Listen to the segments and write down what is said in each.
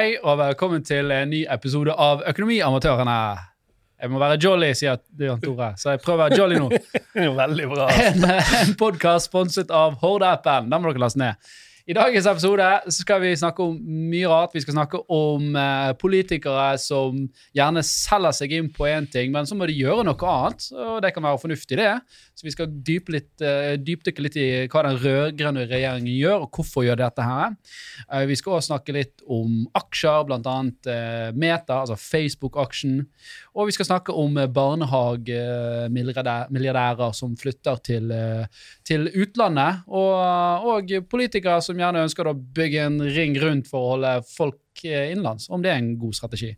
Hei og velkommen til en ny episode av Økonomiamatørene. Jeg må være jolly, sier Jan Tore, så jeg prøver å være jolly nå. Veldig bra. En, en podkast sponset av Horde-appen. Den må dere laste ned. I dagens episode skal vi snakke om mye rart. Vi skal snakke om eh, politikere som gjerne selger seg inn på én ting, men så må de gjøre noe annet. Og det kan være fornuftig, det. Så vi skal dype litt, eh, dypdykke litt i hva den rød-grønne regjeringen gjør, og hvorfor gjør dette her. Eh, vi skal også snakke litt om aksjer, bl.a. Eh, Meta, altså Facebook-aksjen. Og vi skal snakke om eh, barnehagemilliardærer som flytter til, til utlandet. Og, og politikere som gjerne ønsker å bygge en ring rundt for å holde folk eh, innenlands. Om det er en god strategi.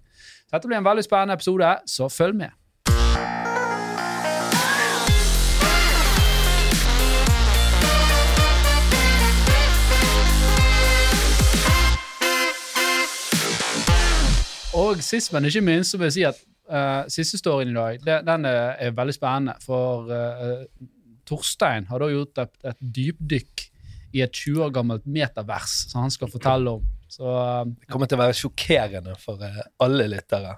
Så dette blir en veldig spennende episode, så følg med. Og sist, men ikke minst, så vil jeg si at uh, siste storyen i dag det, den er, er veldig spennende. For uh, Torstein har da gjort et, et dypdykk i et 20 år gammelt metavers som han skal fortelle om. Så, uh, Det kommer til å være sjokkerende for eh, alle lyttere.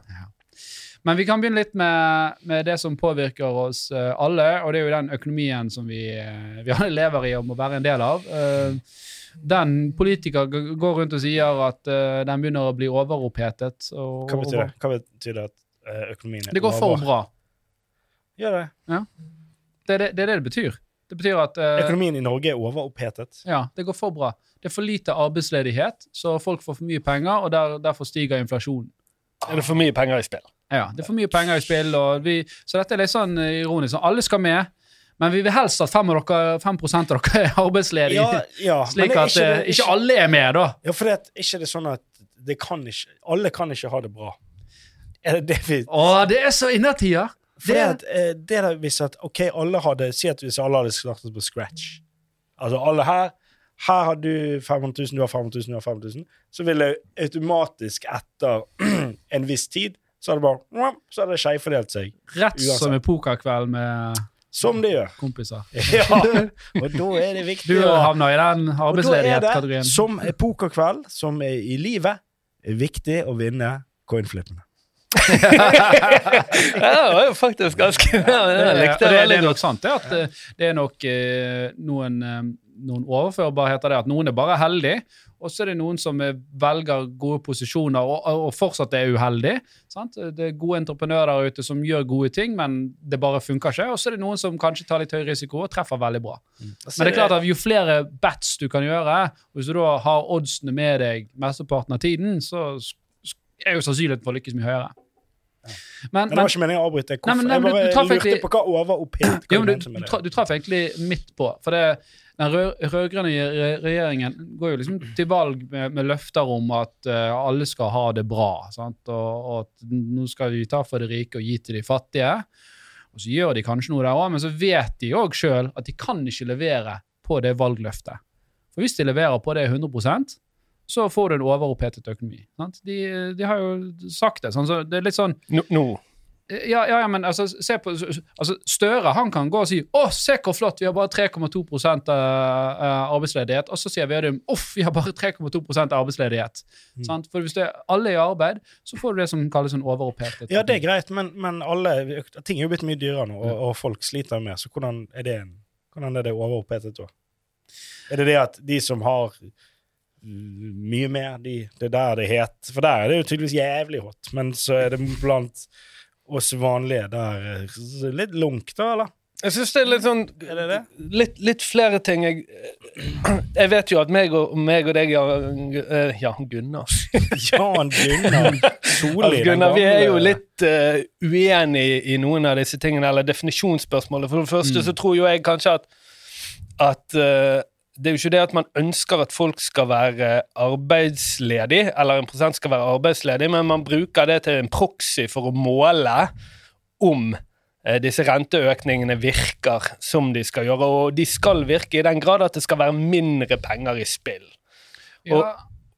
men vi kan begynne litt med, med det som påvirker oss eh, alle, og det er jo den økonomien som vi, eh, vi alle lever i og må være en del av. Eh, den politiker går rundt og sier at den begynner å bli overopphetet. Og, Hva betyr det? Hva betyr det at økonomien er Det går for bra. Gjør det. Det er det, det er det det betyr. Det betyr at eh, Økonomien i Norge er overopphetet. ja, det går for bra. Det er for lite arbeidsledighet, så folk får for mye penger, og der, derfor stiger inflasjonen. Er det for mye penger i spill? Ja, det er for mye penger i spill, og vi, så dette er litt sånn eh, ironisk. Så alle skal med, men vi vil helst at 5, av dere, 5 av dere er arbeidsledige. Ja, ja, Slik er at eh, det- ikke alle er med, da. Ja, for det, er ikke det sånn at det kan ikke, alle kan ikke ha det bra. Er det det vi Å, det er så innertier! For det, Det- at, eh, det der hvis at ok, alle hadde Si at hvis alle hadde startet på scratch Altså alle her Her har du 500 000, du har 500 000, du har 500 000 Så ville automatisk etter en viss tid Så hadde det bare Så hadde det skjevfordelt seg. Rett Uansett. som en pokerkveld med Som det gjør. kompiser. Ja, og da er det viktig Du havner i den arbeidsledighetskategorien. som er pokerkveld, som er i livet, er viktig å vinne coinflippene. Ja, det var jo faktisk ganske ja, det, likte det, det det er nok sant, det at eh, det er nok eh, noen, eh, noen overførbarheter der. At noen er bare heldig, og så er det noen som eh, velger gode posisjoner og, og fortsatt er uheldig. Sant? Det er gode entreprenører der ute som gjør gode ting, men det bare funker ikke. Og så er det noen som kanskje tar litt høy risiko og treffer veldig bra. Men det er klart at jo flere bets du kan gjøre, og hvis du da har oddsene med deg mesteparten av tiden, så er jo sannsynligheten for å lykkes mye høyere. Men, Men det var ikke meningen å avbryte. Nei, men- nei, Hvorfor? men du- jeg du bare lurte på hva overopphet hva du du, du, traff egentlig midt på. For det, den rød- rød-grønne re- regjeringen går jo liksom til valg med, med løfter om at uh, alle skal ha det bra. Sant? Og, og at nå skal vi ta for det rike og gi til de fattige. Og så gjør de kanskje noe der òg, men så vet de òg sjøl at de kan ikke levere på det valgløftet. For hvis de leverer på det 100 så får du en overopphetet økonomi. Sant? De, de har jo sagt det. Sånn, så det er litt sånn Nå, nå. ja, ja, ja, men altså, se på, altså, Støre han kan gå og si 'Å, se hvor flott, vi har bare 3,2% eh, arbeidsledighet'. Og så sier Vedum 'Uff, vi har bare 3,2 arbeidsledighet'. Mm. Sant? For hvis det er alle i arbeid, så får du det som kalles en overopphetet. Ja, det er greit, men, men alle, ting er jo blitt mye dyrere nå, og, og folk sliter mer. Så hvordan er det, en, hvordan er det overopphetet da? Er det det at de som har mye mer, de, det er der det er het? For der er det jo tydeligvis jævlig hot, men så er det blant oss vanlige der eh, litt lunk, da, eller? Jeg syns det er litt sånn Er det det? Litt, litt flere ting. Jeg, jeg vet jo at meg og, meg og deg, Jan, Jan Gunnar Jan Gunnar Solli. Den Gunnar, vi er jo litt uh, uenige i noen av disse tingene, eller definisjonsspørsmålet. For det første Mm. så tror jo jeg kanskje at, at eh, det er jo ikke det at man ønsker at folk skal være arbeidsledig, eller en prosent skal være arbeidsledig, men man bruker det til en proxy for å måle om eh, disse renteøkningene virker som de skal gjøre. Og de skal virke i den grad at det skal være mindre penger i spill. Ja,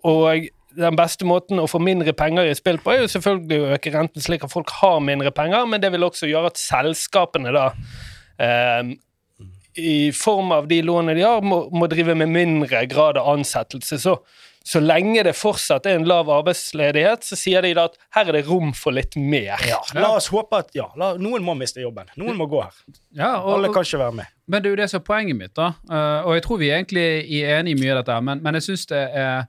Og den beste måten å få mindre penger i spill på, er jo selvfølgelig å øke renten slik at folk har mindre penger, men det vil også gjøre at selskapene da eh, i form av de lånene de har, må, må drive med mindre grad av ansettelse. Så, så lenge det fortsatt er en lav arbeidsledighet, så sier de da at her er det rom for litt mer. Ja, la oss håpe at ja, la, noen må miste jobben. Noen må gå her. Ja, og, Alle kan ikke være med. Men det er jo det som er poenget mitt, da. Uh, og jeg tror vi egentlig er enige i mye av dette, men, men jeg syns det er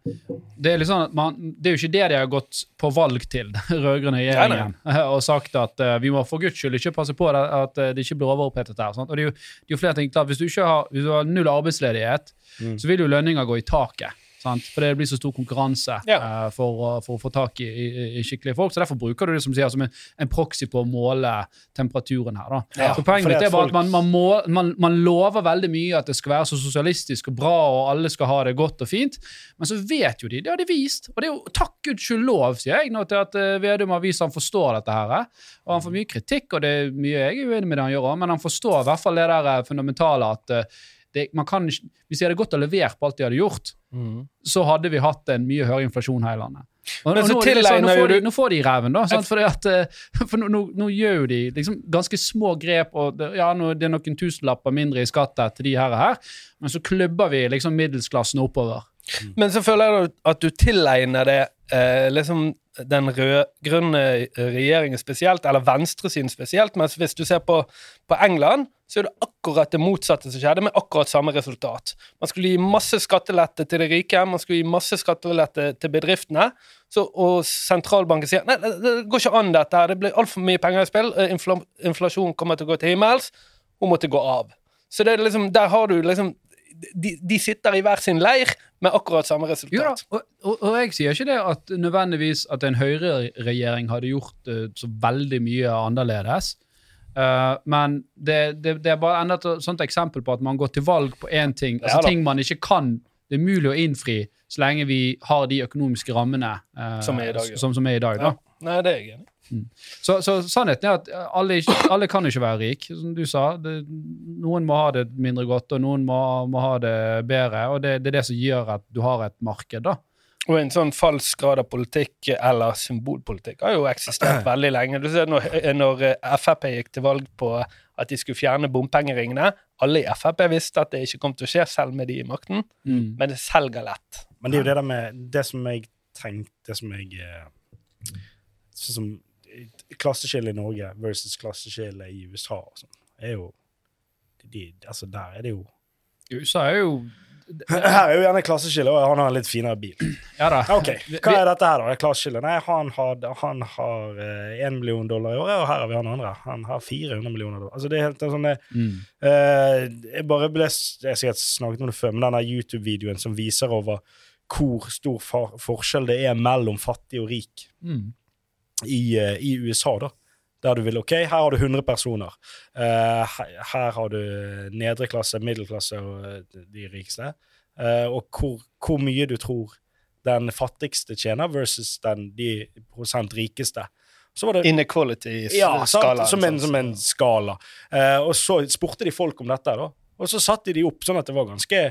Det er at man, det er jo ikke det de har gått på valg til, den rød-grønne regjeringen, og sagt at uh, vi må for guds skyld ikke passe på det, at eh, det ikke blir overopphetet her. Sant? Og det er, jo, det er jo flere ting klart, Hvis du ikke har, hvis du har null arbeidsledighet, Mm. så vil jo lønninger gå i taket. Sant? For det blir så stor konkurranse Ja. uh, for, å- for å få tak i, i, i skikkelige folk. Så derfor bruker du det som, sier, som en, en proxy på å måle temperaturen her. Ja, så poenget mitt er bare folk- at man, man, må, man, man lover veldig mye at det skal være så sosialistisk og bra, og alle skal ha det godt og fint. Men så vet jo de, det har de vist. Og det er jo takk lov, sier jeg nå, til at uh, Vedum har vist han forstår dette her. eh. Og han får mye kritikk, og det er mye jeg er uenig med det han gjør men han forstår i hvert fall det der eh, fundamentale at uh, det, man kan, hvis de hadde gått og levert på alt de hadde gjort, så hadde vi hatt en mye høyere inflasjon her i landet. Og, Men og så nå, sånn, nå, får de, nå får de ræven, da. Sant? Fordi at, eh, for nå, nå, nå gjør de liksom ganske små grep, og det, ja, det er noen tusenlapper mindre i skatt til de her, og her, men så klubber vi liksom middelsklassen oppover. Men så føler jeg at du tilegner det eh, liksom den rød-grønne regjeringen spesielt, eller venstresiden spesielt, mens hvis du ser på, på England, så er det akkurat det motsatte som skjedde, med akkurat samme resultat. Man skulle gi masse skattelette til de rike, man skulle gi masse skattelette til bedriftene, så, og sentralbanken sier nei, det, går ikke an dette her, det blir altfor mye penger i spill, infl inflasjonen inflasjon kommer til å gå til himmels, hun måtte gå av. Så det er liksom, der har du liksom de, de sitter i hver sin leir med akkurat samme resultat. Jo da, og, og, og jeg sier ikke det at nødvendigvis at en høyreregjering hadde gjort uh, så veldig mye annerledes. Uh, men det, det, det er bare enda et sånt eksempel på at man går til valg på én ting, altså Ja ting man ikke kan, det er mulig å innfri så lenge vi har de økonomiske rammene uh, Som er i dag, ja. som, som er i dag da. Nei, det er jeg enig i. Så, så sannheten er at alle, alle kan ikke være rik, som du sa. Det, noen må ha det mindre godt, og noen må, må ha det bedre. Og det, det er det som gjør at du har et marked, da. Og en sånn falsk grad av politikk, eller symbolpolitikk, har jo eksistert veldig lenge. Du ser når, når eh, Frp gikk til valg på at de skulle fjerne bompengeringene. Alle i Frp visste at det ikke kom til å skje, selv med de i makten. Mm. Men det selger lett. Men det er jo det der med Det som jeg tenkte Det som jeg eh, som klasseskille i Norge versus klasseskille i USA og sånn, er jo de, Altså, der er det jo USA er jo Her er jo gjerne klasseskille, og han har en litt finere bil. Ja da. OK, hva er dette her, da? Klasseskille. Nei, han har, han har én million dollar i året, og her har vi han andre. Han har 400 millioner dollar. Altså, det er helt sånn det Mm. uh, jeg bare ble Jeg sikkert snakket om det før, men denne YouTube-videoen som viser over hvor stor for forskjell det er mellom fattig og rik Mm. I, eh, i USA, da. Der du vil OK, her har du 100 personer. Uh, her, her har du nedre klasse, middelklasse og eh, de rikeste. Uh, og hvor, hvor mye du tror den fattigste tjener versus den de prosent rikeste. Så var det ja, Inequality-skala. sant? Som, en, som en skala. Uh, og så spurte de folk om dette, da. Og så satte de opp sånn at det var ganske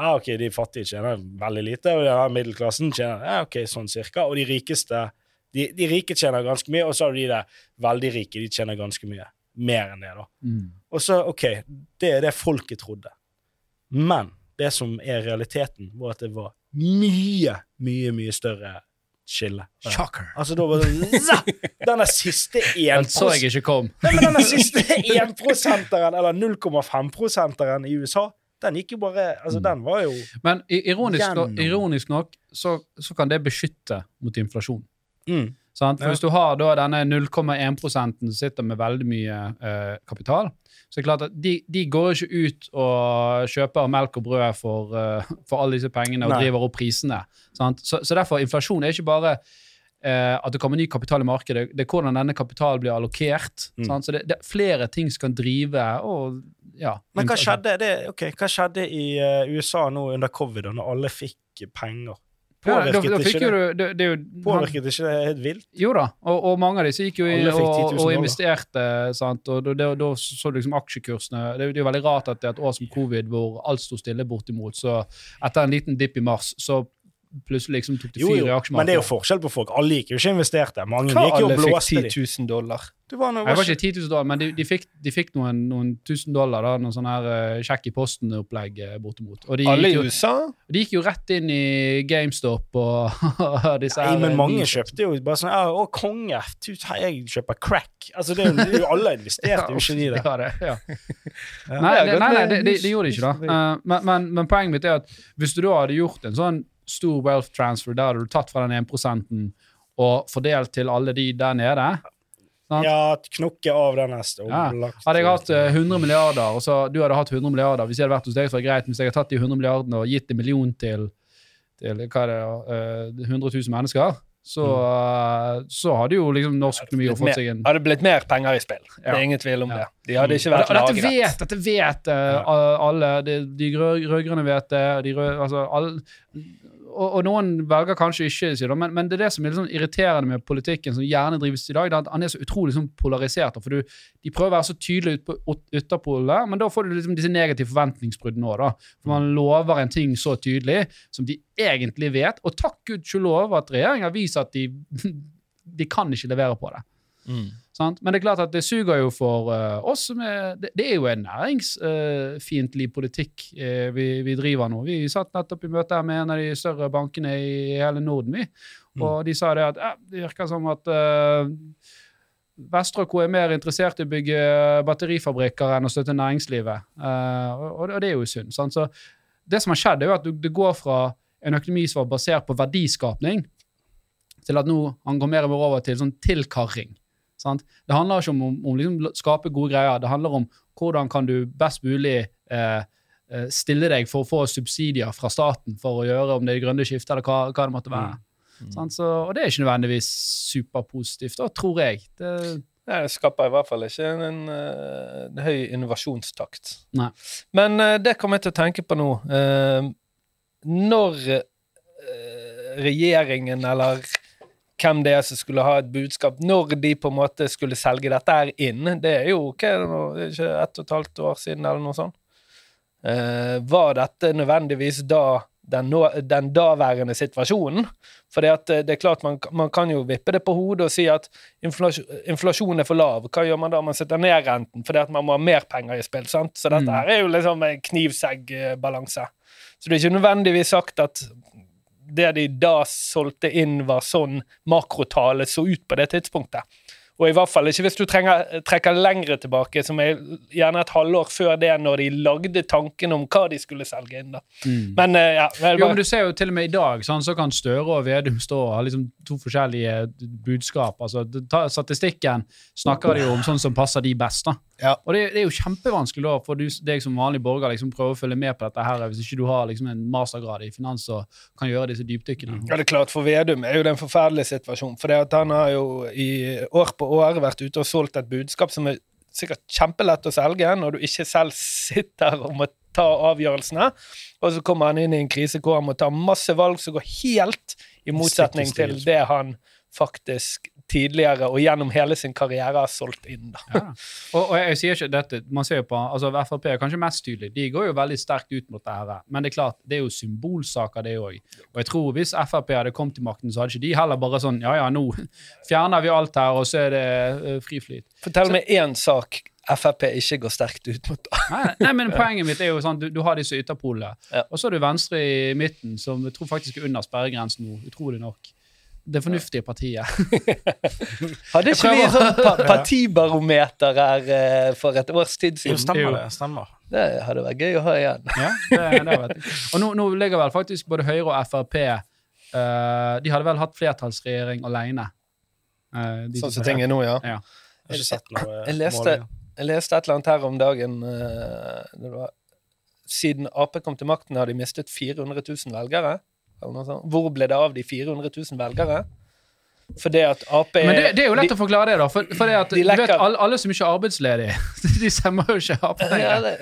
ja, ok, De fattige tjener veldig lite, og ja, middelklassen tjener ja, ok, sånn cirka. Og de rikeste de, de rike tjener ganske mye, og så har du de der veldig rike. De tjener ganske mye. Mer enn det, da. Mm. Og så, OK, det er det folket trodde. Men det som er realiteten, var at det var mye, mye, mye større skille. Shocker. Altså, da var det sånn, Denne siste Den så jeg 1 ikke kom. Nei, men denne siste 1-prosenteren, eller 0,5-prosenteren i USA, den gikk jo bare Altså, den var jo Men ironisk, ironisk nok så, så kan det beskytte mot inflasjon. Mm, Sant? For Ja. Hvis du har da denne 0,1 som sitter med veldig mye eh, kapital, så er det klart at de, de går ikke ut og kjøper melk og brød for, uh, for alle disse pengene og Nei. driver opp prisene. Sant? Så, så derfor, inflasjon er ikke bare eh, at det kommer ny kapital i markedet, det er hvordan denne kapitalen blir allokert. Mm. Sant? Så det, det er flere ting som kan drive og ja. Men hva skjedde, det, okay, hva skjedde i uh, USA nå under covid, når alle fikk penger? Ja, da, Påvirket da ikke det? det? det, det Påvirket ikke det helt vilt? Jo da, og, og mange av disse gikk jo i, og, og investerte. sant? Og Da så du liksom aksjekursene Det er jo veldig rart at det er et år som covid hvor alt sto stille bortimot, så etter en liten dipp i mars, så plutselig liksom tok det fire aksjemarkeder. men det er jo forskjell på folk. Alle gikk jo ikke investerte. Mange Hva gikk jo alle og fikk Alle fikk 10 000 dollar? Det var noe, Nei, Det var ikke 10 000 dollar, men de, de, fikk, de fikk noen, noen tusen dollar, da, noen sånn her uh, sjekk i posten-opplegg uh, bortimot. Og de Alle i jo, USA? de gikk jo rett inn i GameStop og disse Nei, her men eh, mange Visa. kjøpte jo bare sånn 'Å, konge! Jeg kjøper crack.' Altså, det er jo, det er jo alle investerte jo ikke de der. Ja, det, ja. Ja. Nei, nei, nei det, de, gjorde de ikke, da. Eh, men, men, men poenget mitt er at hvis du da hadde gjort en sånn stor wealth transfer, der hadde du tatt fra den 1 og fordelt til alle de der nede sant? Ja, knokke av den neste. Ja. Hadde jeg hatt eh, 100 milliarder, og så du hadde hatt 100 milliarder Hvis jeg hadde vært hos deg, så var det greit. Men hvis jeg hadde tatt de 100 milliardene og gitt en million til, til hva er det, eh, 100 000 mennesker, så, mm. så hadde jo liksom norsk økonomi fått seg en Hadde blitt mer penger i spill. Det er ingen tvil om Ja. det. De hadde ikke vært lagret. dette vet, dette vet uh, alle. De, de rød- rød-grønne vet det. De rød, altså, alle, og, og noen velger kanskje ikke, men, men det er det som er sånn irriterende med politikken som gjerne drives i dag. at Han er så utrolig sånn polarisert. for du, De prøver å være så tydelige ut på ytterpolene, men da får du liksom disse negative forventningsbruddene òg. For man lover en ting så tydelig som de egentlig vet. Og takk gudskjelov at regjeringa viser at de, de kan ikke levere på det. Mm. Men det er klart at det suger jo for uh, oss som er Det, det er jo en næringsfiendtlig politikk uh, vi, vi driver nå. Vi satt nettopp i møte her med en av de større bankene i hele Norden, vi. Og de sa det at eh, det virker som at uh, Vestre Co er mer interessert i å bygge batterifabrikker enn å støtte næringslivet. Eh, og, og det er jo synd. Sant? Så det som har skjedd, er jo at du- det går fra en økonomi som var basert på verdiskapning, til at nå han går mer og mer over til sånn tilkarring. Sant? Det handler ikke om å liksom skape gode greier, det handler om hvordan kan du best mulig eh, eh, stille deg for å få subsidier fra staten for å gjøre om det er grønne skiftet eller hva, hva det måtte være. Sant? Så, og det er ikke nødvendigvis superpositivt, da, tror jeg. Det, Det skaper i hvert fall ikke en, en, eh, en høy innovasjonstakt. Nei. Men eh, det kommer jeg til å tenke på nå. Når regjeringen, eller hvem det er som skulle ha et budskap, når de på en måte skulle selge dette her inn, det er jo det er ikke ett og et halvt år siden, eller noe sånt. Uh, var dette nødvendigvis da den, nå, den daværende situasjonen? For det, eh, det er klart man, man kan jo vippe det på hodet og si at inflasjon, inflasjonen er for lav. Hva gjør man da? Man setter ned renten fordi at man må ha mer penger i spill. sant? Så dette Mm. her er jo liksom en knivseggbalanse. Så det er ikke nødvendigvis sagt at det de da solgte inn, var sånn makrotale så ut på det tidspunktet. Og i hvert fall ikke hvis du trenger, trekker lengre tilbake, som er gjerne et halvår før det, når de lagde tanken om hva de skulle selge inn. da. Men eh, ja, vel, Jo, men du ser jo til og med i dag, sånn, så kan Støre og Vedum stå og ha liksom to forskjellige budskap. Altså, statistikken snakker de jo om sånn som passer de best. da. Ja. Og det, det er jo kjempevanskelig da, for du, deg som vanlig borger liksom prøve å følge med på dette her, hvis ikke du har liksom en mastergrad i finans og kan gjøre disse dypdykkene. Ja, det er klart For Vedum er jo det en forferdelig situasjon. For det at han har jo i år på år vært ute og solgt et budskap som er sikkert kjempelett å selge når du ikke selv sitter og må ta avgjørelsene. Og så kommer han inn i en krise hvor han må ta masse valg som går helt i motsetning til det han faktisk tidligere og gjennom hele sin karriere har solgt inn. da. Ja. Og, og jeg sier ikke dette, man ser jo på, altså Frp er kanskje mest tydelig. De går jo veldig sterkt ut mot det her. Men det er klart, det er jo symbolsaker, det òg. Og jeg tror hvis Frp hadde kommet til makten, så hadde ikke de heller bare sånn Ja ja, nå fjerner vi alt her, og så er det uh, fri flyt. Fortell meg én sak Frp ikke går sterkt ut mot. Nei, nei, men poenget mitt er jo sånn, du, du har disse ytterpolene, Ja. og så er du Venstre i midten, som jeg tror faktisk er under sperregrensen nå, utrolig nok. Det fornuftige partiet. Hadde ikke vi sånn pa partibarometer her eh, for et års tid Jo, siden? stemmer Jo. det. Stemmer. Det hadde vært gøy å ha igjen. Ja, det, det vet jeg. Og nå, nå ligger vel faktisk både Høyre og Frp uh, De hadde vel hatt flertallsregjering alene. Uh, Sånn som- ting er nå, ja. Ja. Jeg har ikke sett noe Jeg leste, jeg leste et eller annet her om dagen. uh, det var, siden Ap kom til makten, har de mistet 400 000 velgere. Eller noe sånt. Hvor ble det av de 400 000 velgere? Fordi at Ap er Men det, det er jo lett de, å forklare det, da. For, for det at, De du vet, alle, alle som ikke er arbeidsledige, de stemmer jo ikke Ap ja, lenger.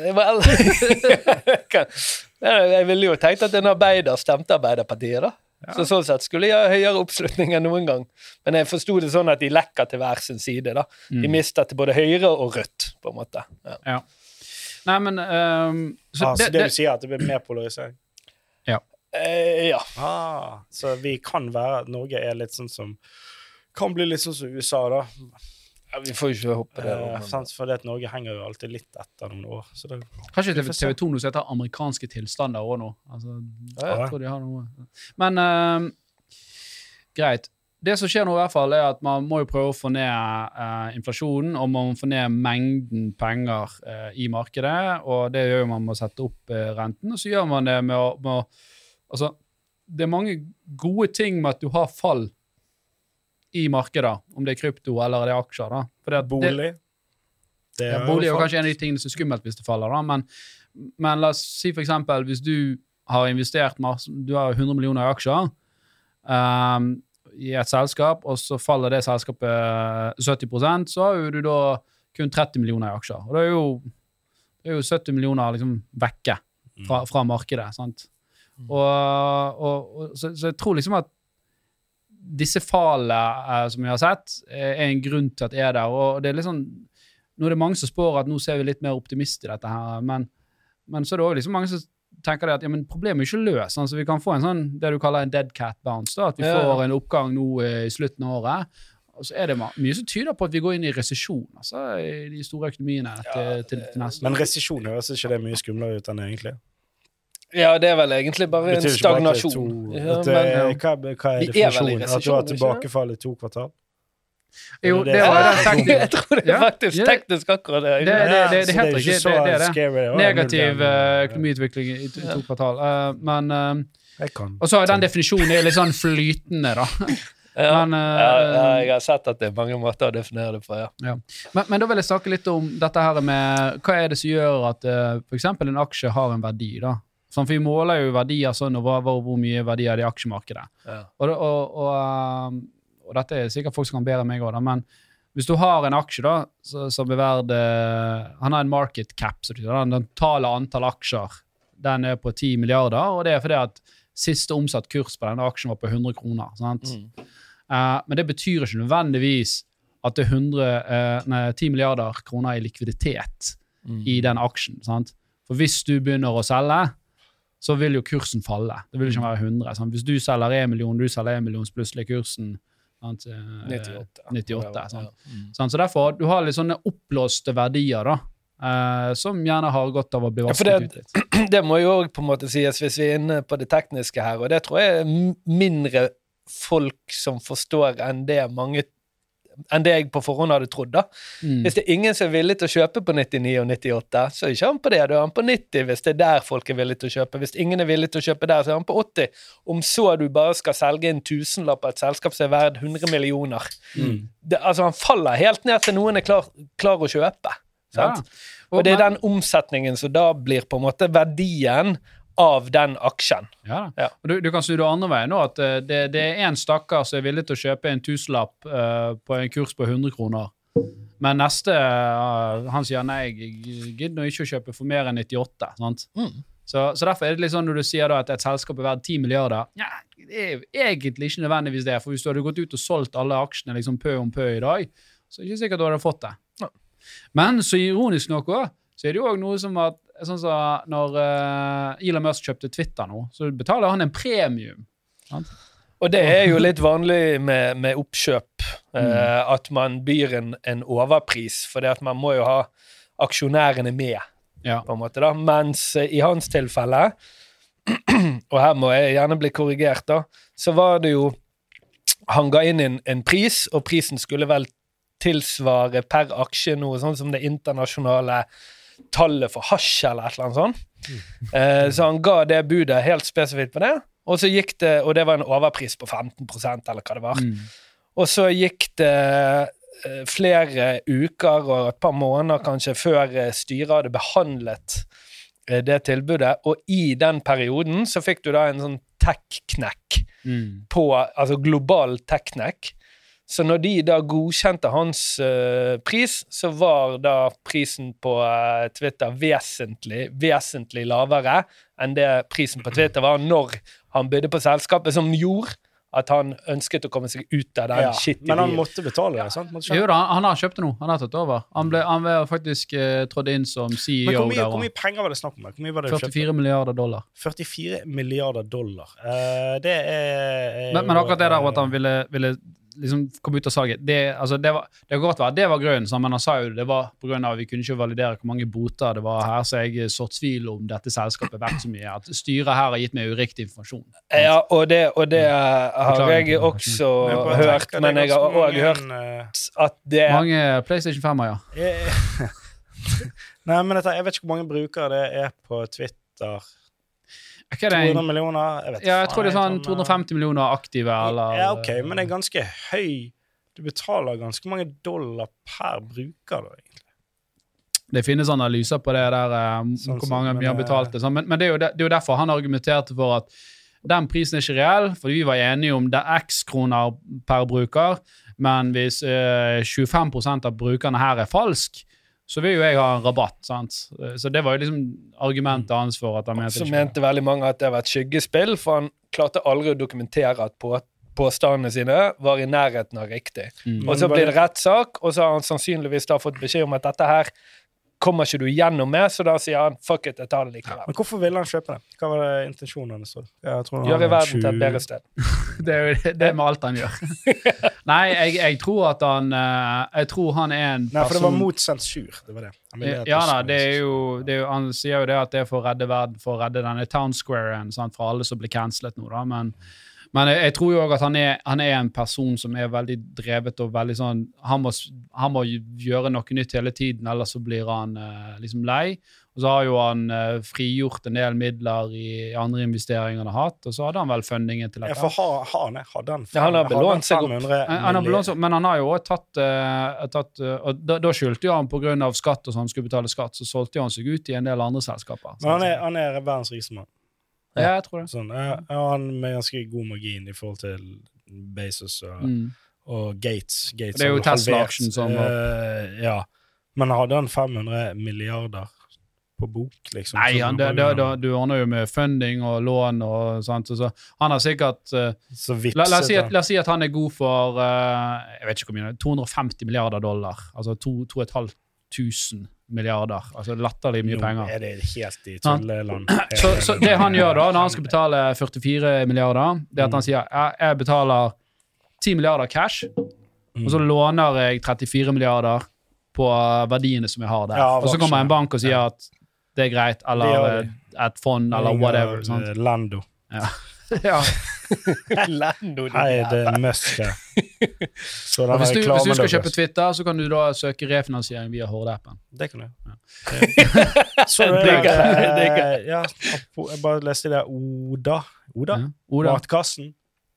Jeg ville jo tenkt at en arbeider stemte Arbeiderpartiet, da. Så sånn sett skulle jeg ha høyere oppslutning enn noen gang. Men jeg forsto det sånn at de lekker til hver sin side. da. De Mm. mister til både Høyre og Rødt, på en måte. Ja. Ja. Nei, men um, så Ah, så det, det det, du sier, at det blir mer polarisering? Eh, ja. Ah, så vi kan være Norge er litt sånn som Kan bli litt sånn som USA, da. ja. Vi får jo ikke håpe det. Eh, sant? For det at Norge henger jo alltid litt etter noen år. Så det, Kanskje ikke. TV 2 nå som heter amerikanske tilstander òg nå. Altså, jeg tror de har noe. Men eh, greit. Det som skjer nå, i hvert fall, er at man må jo prøve å få ned eh, inflasjonen, og man må få ned mengden penger eh, i markedet. Og det gjør man med å sette opp eh, renten, og så gjør man det med å, med å Altså, det er mange gode ting med at du har fall i markedet, om det er krypto eller det er aksjer. da. Fordi at det- bolig det det er bolig er jo kanskje en av de tingene som er skummelt hvis det faller, da, men, men la oss si for eksempel hvis du har investert masse, du har 100 millioner i aksjer um, i et selskap, og så faller det selskapet 70% så har du da kun 30 millioner i aksjer. Og det er jo, det er jo 70 millioner liksom vekke fra, fra markedet. sant? Og, og, og, så, så jeg tror liksom at disse fallene eh, som vi har sett, er er en grunn til at det er der. og det er sånn, Nå er det mange som spår at nå ser vi litt mer optimist i dette, her, men, men så er det også liksom mange som tenker det at ja, men problemet er ikke løst. Sånn, så vi kan få en sånn, det du kaller en dead cat bounce. da, At vi Ja, ja. får en oppgang nå eh, i slutten av året. Og så er det mye som tyder på at vi går inn i resesjon altså, i de store økonomiene til, til, til neste Men resesjon høres ikke det mye skumlere ut enn egentlig. Ja, det er vel egentlig bare en er stagnasjon. to- Ja, det, men, er- hva, hva er Vi er definisjonen? At du har tilbakefall i to kvartal? Jo, er det det det var er jeg tror det er faktisk teknisk akkurat det. Det- det- det- det er helt ikke Det- det er det. Det Negativ eh, økonomiutvikling i to, kvartal. Eh, men eh. Og så har den definisjonen er litt sånn flytende, da. Ja. Men, eh, ja, ja, jeg har sett at det er mange måter å definere det på, ja. Men, men da vil jeg snakke litt om dette her med hva er det som gjør at uh, f.eks. en aksje har en verdi. da. Sånn, for Vi måler jo verdier sånn, og hva, hvor, mye verdier er det i aksjemarkedet. Ja. Og, det- og, og, um, og dette er sikkert folk som kan bedre enn meg òg, men hvis du har en aksje da, som er verd eh, Han har en market cap, så den totale antall aksjer den er på 10 milliarder, og det er fordi at siste omsatt kurs på denne aksjen var på 100 kroner. sant? Mm. Uh, men det betyr ikke nødvendigvis at det er 100, uh, nei, 10 milliarder kroner i likviditet Mm. i den aksjen. sant? For hvis du begynner å selge, så vil jo kursen falle. Det vil ikke være 100. Sant? Hvis du selger 1 million, du selger 1 million, så plutselig er kursen sant, eh, 98. 98 sant? Ja. Mm. Så derfor, du har litt sånne oppblåste verdier da, Uh, som gjerne har godt av å bli Ja, vasket det- ut litt. Det må jo òg på en måte sies hvis vi er inne på det tekniske her, og det tror jeg er mindre folk som forstår enn det mange enn det jeg på forhånd hadde trodd. da. Mm. Hvis det er ingen som er villig til å kjøpe på 99 og 98, så er ikke han på det. Da er han på 90 hvis det er der folk er villige til å kjøpe. Hvis ingen er villig til å kjøpe der, så er han på 80. Om så du bare skal selge en tusenlapp av et selskap som er verdt 100 millioner Mm. det, Altså, han faller helt ned til noen er klar, klar å kjøpe. Ja. Og, Og det er den omsetningen som da blir på en måte verdien av den aksjen. Ja. Ja. Du, du kan snu det andre veien nå, at eh, det, det er en stakkar som er villig til å kjøpe en tusenlapp uh, på en kurs på 100 kroner. Men neste, uh, han sier nei, jeg gidder ikke å kjøpe for mer enn 98. sant? Mm. Så, så derfor er det litt sånn når du sier at et selskap er verdt 10 milliarder, ja, det er egentlig ikke nødvendigvis det. For hvis du hadde gått ut og solgt alle aksjene liksom pø om pø i dag, så er det ikke sikkert du hadde fått det. Ja. Men så ironisk nok også, så er det jo også noe som at sånn som når uh, Elon Musk kjøpte Twitter nå, så betaler han en premium. Og det er jo litt vanlig med, med oppkjøp, eh, at man byr en, en overpris, for det at man må jo ha aksjonærene med, Ja. på en måte da. Mens uh, i hans tilfelle, og her må jeg gjerne bli korrigert, da, så var det jo Han ga inn en, en pris, og prisen skulle vel tilsvare per aksje noe sånn som det internasjonale tallet for hasj, eller et eller annet sånt. Eh, så han ga det budet helt spesifikt på det, og så gikk det, og det var en overpris på 15 eller hva det var. Mm. Og så gikk det eh, flere uker og et par måneder kanskje før eh, styret hadde behandlet eh, det tilbudet, og i den perioden så fikk du da en sånn tech-knekk Mm. på Altså global tech-knekk. Så når de da godkjente hans uh, pris, så var da prisen på uh, Twitter vesentlig, vesentlig lavere enn det prisen på Twitter var når han bydde på selskapet, som gjorde at han ønsket å komme seg ut av den Ja, shitty men han måtte betale det, sant? Måtte Jo da, han, han har kjøpt det nå. Han har tatt over. Han ble, han ble faktisk uh, trådt inn som CEO Men hvor mye, der. hvor mye penger var det snakk om? Hvor mye var det 44 milliarder dollar. 44 milliarder dollar. Uh, det er, er Men, men akkurat det der at han ville, ville liksom kom ut av salget, det, altså det, var, det kan godt være det var grunnen, men han sa jo det var av at vi kunne ikke validere hvor mange boter det var her, så jeg så tvil om dette selskapet verdt så mye. At styret her har gitt meg uriktig informasjon. Ja, og det, og det har jeg også men jeg hørt, men jeg har òg hørt eh, at det Mange PlayStation 5-er, ja. jeg- Nei, men dette, jeg vet ikke hvor mange brukere det er på Twitter. Er ikke det 200 millioner? Jeg vet ja, jeg faen, tror det er sånn eh, 250 millioner aktive, eller Ja, OK, men det er ganske høy Du betaler ganske mange dollar per bruker, da. egentlig. Det finnes analyser på det der, eh, Sånn hvor mange men, vi har eh, betalt det. sånn. Men, men det, er jo det er jo derfor han argumenterte for at den prisen er ikke reell, for vi var enige om det er x kroner per bruker, men hvis eh, 25% av brukerne her er falsk, så vil jo jeg ha en rabatt. sant? Så det var jo liksom argumentet hans for at han mente Så mente veldig mange at det var et skyggespill, for han klarte aldri å dokumentere at på, påstandene sine var i nærheten av riktig. Mm. Og så blir det rettssak, og så har han sannsynligvis da fått beskjed om at dette her kommer ikke du gjennom med, så da sier han fuck it, jeg tar det likevel. Men hvorfor ville han kjøpe det? Hva var det intensjonen hans? Gjøre verden verden til et bedre sted. Det er jo det med alt han gjør. Nei, jeg, jeg tror at han eh, Jeg tror han er en person Nei, for det var mot sensur. Det var det. Ja da, det er jo, det er jo Han sier jo det at det er for å redde verden, for å redde denne town squaren sant, for alle som blir cancelet nå, da. Men, men jeg, jeg tror jo òg at han er, han er en person som er veldig drevet og veldig sånn Han må, han må gjøre noe nytt hele tiden, ellers så blir han eh, liksom lei. Og så har jo han eh, frigjort en del midler i andre investeringer han har hatt, og så hadde han vel fundingen til Ja, for har, har han? Hadde han, Ja, han har hadde belånt seg opp. Han, han har belånt, men han har jo også tatt, eh, tatt eh, og Da, da skyldte jo han pga. skatt og sånn, skulle betale skatt, så solgte jo han seg ut i en del andre selskaper. Men han er, han er verdens rikeste mann. Ja, jeg tror det. Sånn, ja, ja, han med ganske god margin i forhold til Bezos og, Mm. og Gates. Gates Det er jo Tesla-aksjen som eh, Ja. Men hadde han 500 milliarder på bok, liksom? Nei, han, det, det, det, du ordner jo med funding og lån og sånt. Så, så han har sikkert uh, la, la, oss si at, han. la oss si at han er god for uh, jeg vet ikke hvor mye, 250 milliarder dollar. Altså to- 2500 milliarder. Altså latterlig mye Nå penger. er det helt i tulleland. Så, så det han gjør da, når han skal betale 44 milliarder, det er at han Mm. sier jeg, betaler 10 milliarder cash, Mm. og så låner jeg 34 milliarder på verdiene som jeg har der. Og så kommer en bank og sier at det er greit, eller et fond, eller whatever. Sant? Lando. Ja. Lando, de Hei, det er Musk. Så den hvis, du, hvis du skal deres. kjøpe Twitter, så kan du da søke refinansiering via Horde-appen. Det kan du Så du Det det? jeg, det eh, Ja, jeg bare leste det. Oda. Oda? Ja. Oda. Matkassen.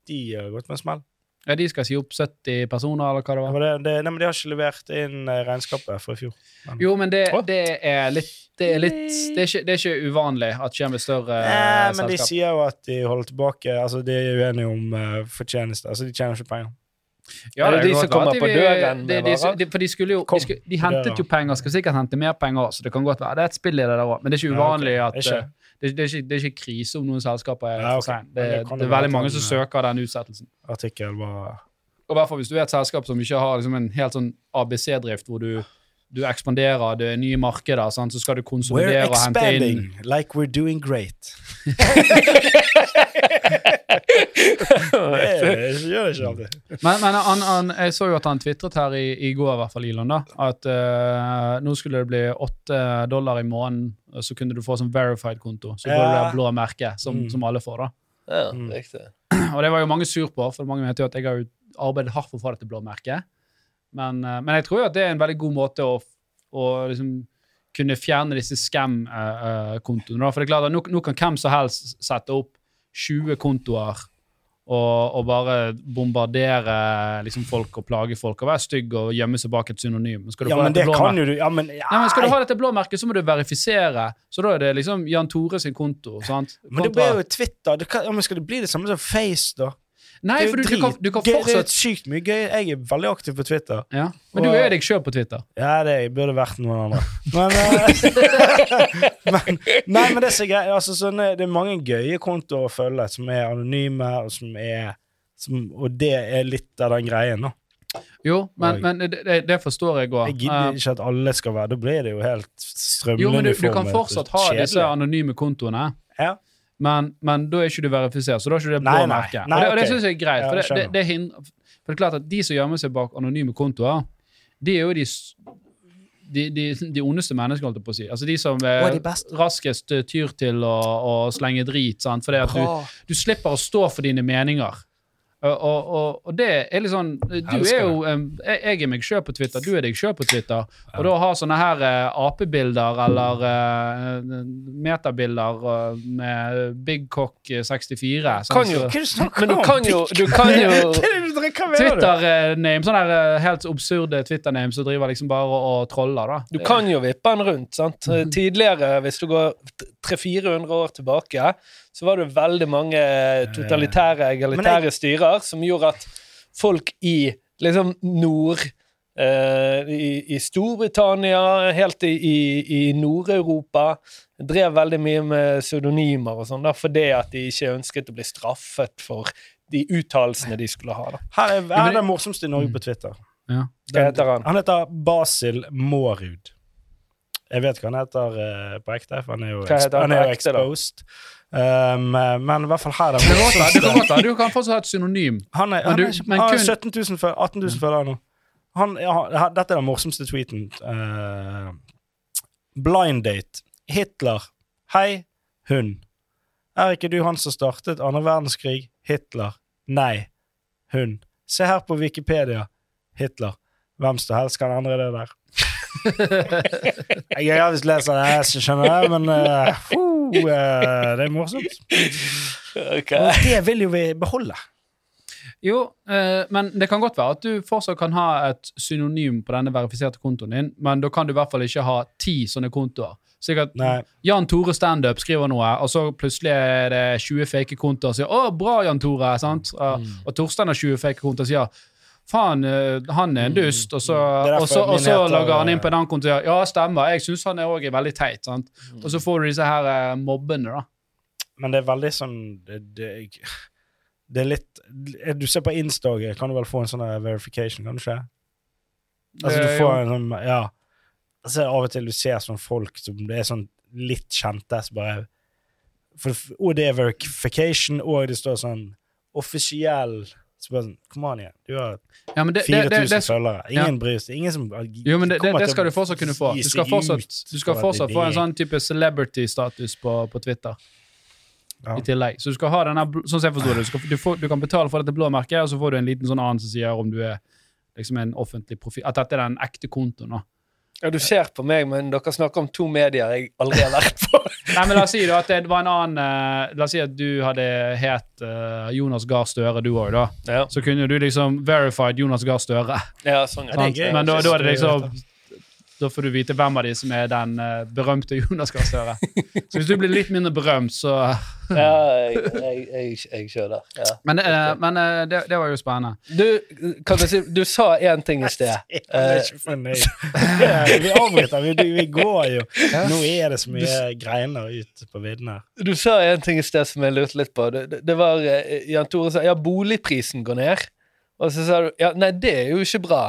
De har gått med en smell. Ja, de skal si opp 70 personer, eller hva det var. Ja, det, det, nei, men de har ikke levert inn eh, regnskapet for i fjor. Jo, men det, det er litt Det er, litt, det er, ikke, det er ikke uvanlig at det skjer med større nei, selskap. men de sier jo at de holder tilbake Altså, de er uenige om uh, fortjeneste. Altså, de tjener ikke penger. Ja, det er de som kommer på døren med de, de, varer? de, For de skulle jo de, skulle, de hentet jo penger, skal sikkert hente mer penger så det kan godt være. Det er et spill i det der òg, men det er ikke Ja, uvanlig at Ikke? eh, det, det, er ikke, det er ikke krise om noen selskaper er Ja, for. Det, det det, er veldig mange som eh, søker den utsettelsen. Artikkel var Og hvert hvis du er et selskap som ikke har liksom, en helt sånn ABC-drift, hvor du, du ekspanderer, det er nye markeder, sant? så skal du We're konsolidere og hente inn expanding like we're doing great. det gjør det ikke alltid. Men, men han, han, jeg så jo at han tvitret her i, i går, i hvert fall, Elon, da, at uh, nå skulle det bli åtte dollar i måneden, og så kunne du få sånn verified-konto. Så får du det blå merket, som, Mm. som alle får. da. Ja, Mm. Og det var jo mange sur på, for mange mente jo at jeg har arbeidet hardt for å få dette blå merket. Men, eh, men jeg tror jo at det er en veldig god måte å, å liksom kunne fjerne disse scam-kontoene. For det er klart at nå, nå kan hvem som helst sette opp 20 kontoer og, og bare bombardere liksom, folk og plage folk og være stygg og gjemme seg bak et synonym. Skal du Ja, få men det kan jo du ja, men, ja, Nei, men Skal du ha dette blå merket, så må du verifisere. Så da er det liksom Jan Tore sin konto. sant? men det blir jo Twitter. Det kan, ja, men skal det bli det samme som Face, da? Nei, for du, du, kan, du kan Gøy- Det fortsatt er sykt mye gøy. Jeg er veldig aktiv på Twitter. ja. Men du er deg sjøl på Twitter. Ja, det jeg burde vært noen andre. Men, eh, men Nei, men det er så greit. Altså, sånn, det er mange gøye kontoer å følge som er anonyme, og som er Som, og det er litt av den greien, da. Jo, men, Og- men det, det- forstår jeg òg. Jeg gidder ikke at alle skal være Da blir det jo helt strømlende jo, men du, du kan fortsatt ha disse anonyme kontoene. Ja. Men, men da er ikke du verifisert, så da er ikke det blå Nei, nei. merket. Nei, og det, og det syns jeg er greit. Ja, for, det, det, det hindrer, for det er klart at de som gjemmer seg bak anonyme kontoer, de er jo de de, de, de ondeste menneskene, holdt jeg på å si. Altså De som er Og de raskest eh, tyr til å, å slenge drit. Sant? Fordi at du, du slipper å stå for dine meninger. Og, og, og, det er litt sånn Du elsker er jo jeg, jeg er meg sjøl på Twitter, du er deg sjøl på Twitter. Og da å ha sånne her uh, apebilder eller uh, metabilder uh, med Big Cock eh, 64 sånn, Kan jo. Så- Men du kan jo, du kan jo Er? Twitter-name, sånne her, eh, helt absurde Twitter-name som driver liksom bare og, troller, da. Du kan jo vippe den rundt. sant? Tidligere, hvis du går 300-400 år tilbake, så var det veldig mange totalitære, egalitære styrer som gjorde at folk i liksom nord eh, i, I Storbritannia, helt i, i, i Nord-Europa, drev veldig mye med pseudonymer og sånn, fordi at de ikke ønsket å bli straffet for de uttalelsene de skulle ha. da. Her er, her er det- morsomste i Norge på Twitter. Ja. Hva heter han? Han heter Basil Mårud. Jeg vet hva han heter uh, på ekte, for han er jo, han han er jo ekte, exposed. Um, men i hvert fall her er det morsomste. Du kan fortsatt ha et synonym. Han er, du- er, men han er kun- 17 000 føl- 18 000 følgere nå. Han, ja, dette er den morsomste tweeten. Uh, blind date. Hitler. Hei, hun. Er ikke du han som startet andre verdenskrig? Hitler. Nei, hun. Se her på Wikipedia. Hitler. Hvem som helst kan endre det der? jeg har visst lest det, jeg skjønner det, men uh, uh, det er morsomt. Og det vil jo vi beholde. Jo, uh, men det kan godt være at du fortsatt kan ha et synonym på denne verifiserte kontoen din, men da kan du i hvert fall ikke ha ti sånne kontoer. Sikkert. Jan Tore Standup skriver noe, og så plutselig er det 20 fake kontoer og sier 'Å, bra, Jan Tore', sant? Og, og Torstein har 20 fake kontoer og sier 'Faen, eh, han er en dust', og så, og så, og så logger han inn eh, på en annen konto og sier 'Ja, stemmer, jeg syns han er òg veldig teit', sant? Og så får du disse her eh, mobbene, da. Men det er veldig sånn Det, det, det er litt Du ser på Insta kan du vel få en sånn verification, kan du ikke? Altså, du får en sånn Ja. Altså, av og til du ser sånne folk som det er sånn litt kjente, så bare for, Og det er verification, og det står sånn offisiell Så bare sånn Kom an igjen. Du har Ja, det, det, 4000 det, det, følgere. Ingen bryr seg. Ingen som Jo, men det, det, det skal du fortsatt kunne få. Du skal fortsatt, du skal fortsatt få en sånn type celebrity-status på, på Twitter Ja. i tillegg. Så du skal ha denne, sånn som jeg forstår det, du, skal, du, får, du kan betale for dette blå merket, og så får du en liten sånn annen som sier om du er liksom en offentlig profil, at dette er den ekte kontoen. da. Ja, du ser på meg, men dere snakker om to medier jeg aldri har vært på. Nei, men La oss si da at det var en annen eh, La oss si at du hadde het uh, Jonas Gahr Støre, du òg, da. Ja, Så kunne du liksom verified Jonas Gahr Støre. ja sånn, Ja. Men da, da er det liksom Da får du vite hvem av de som er den eh, berømte Jonas Gahr Støre. Så hvis du blir litt mindre berømt, så Ja, jeg, jeg, jeg, jeg skjønner. Ja. Men, eh, men eh, det, det var jo spennende. Du, kan du, si, du sa én ting i sted. Jeg er Eh, ikke fornøyd. Ja, Vi avbryter. Vi, vi går jo. Nå er det så mye greiner ut på vidden her. Du sa en ting i sted som jeg lurte litt på. Det, det, det var eh, Jan Tore sa ja, boligprisen går ned. Og så sa du ja, nei, det er jo ikke bra.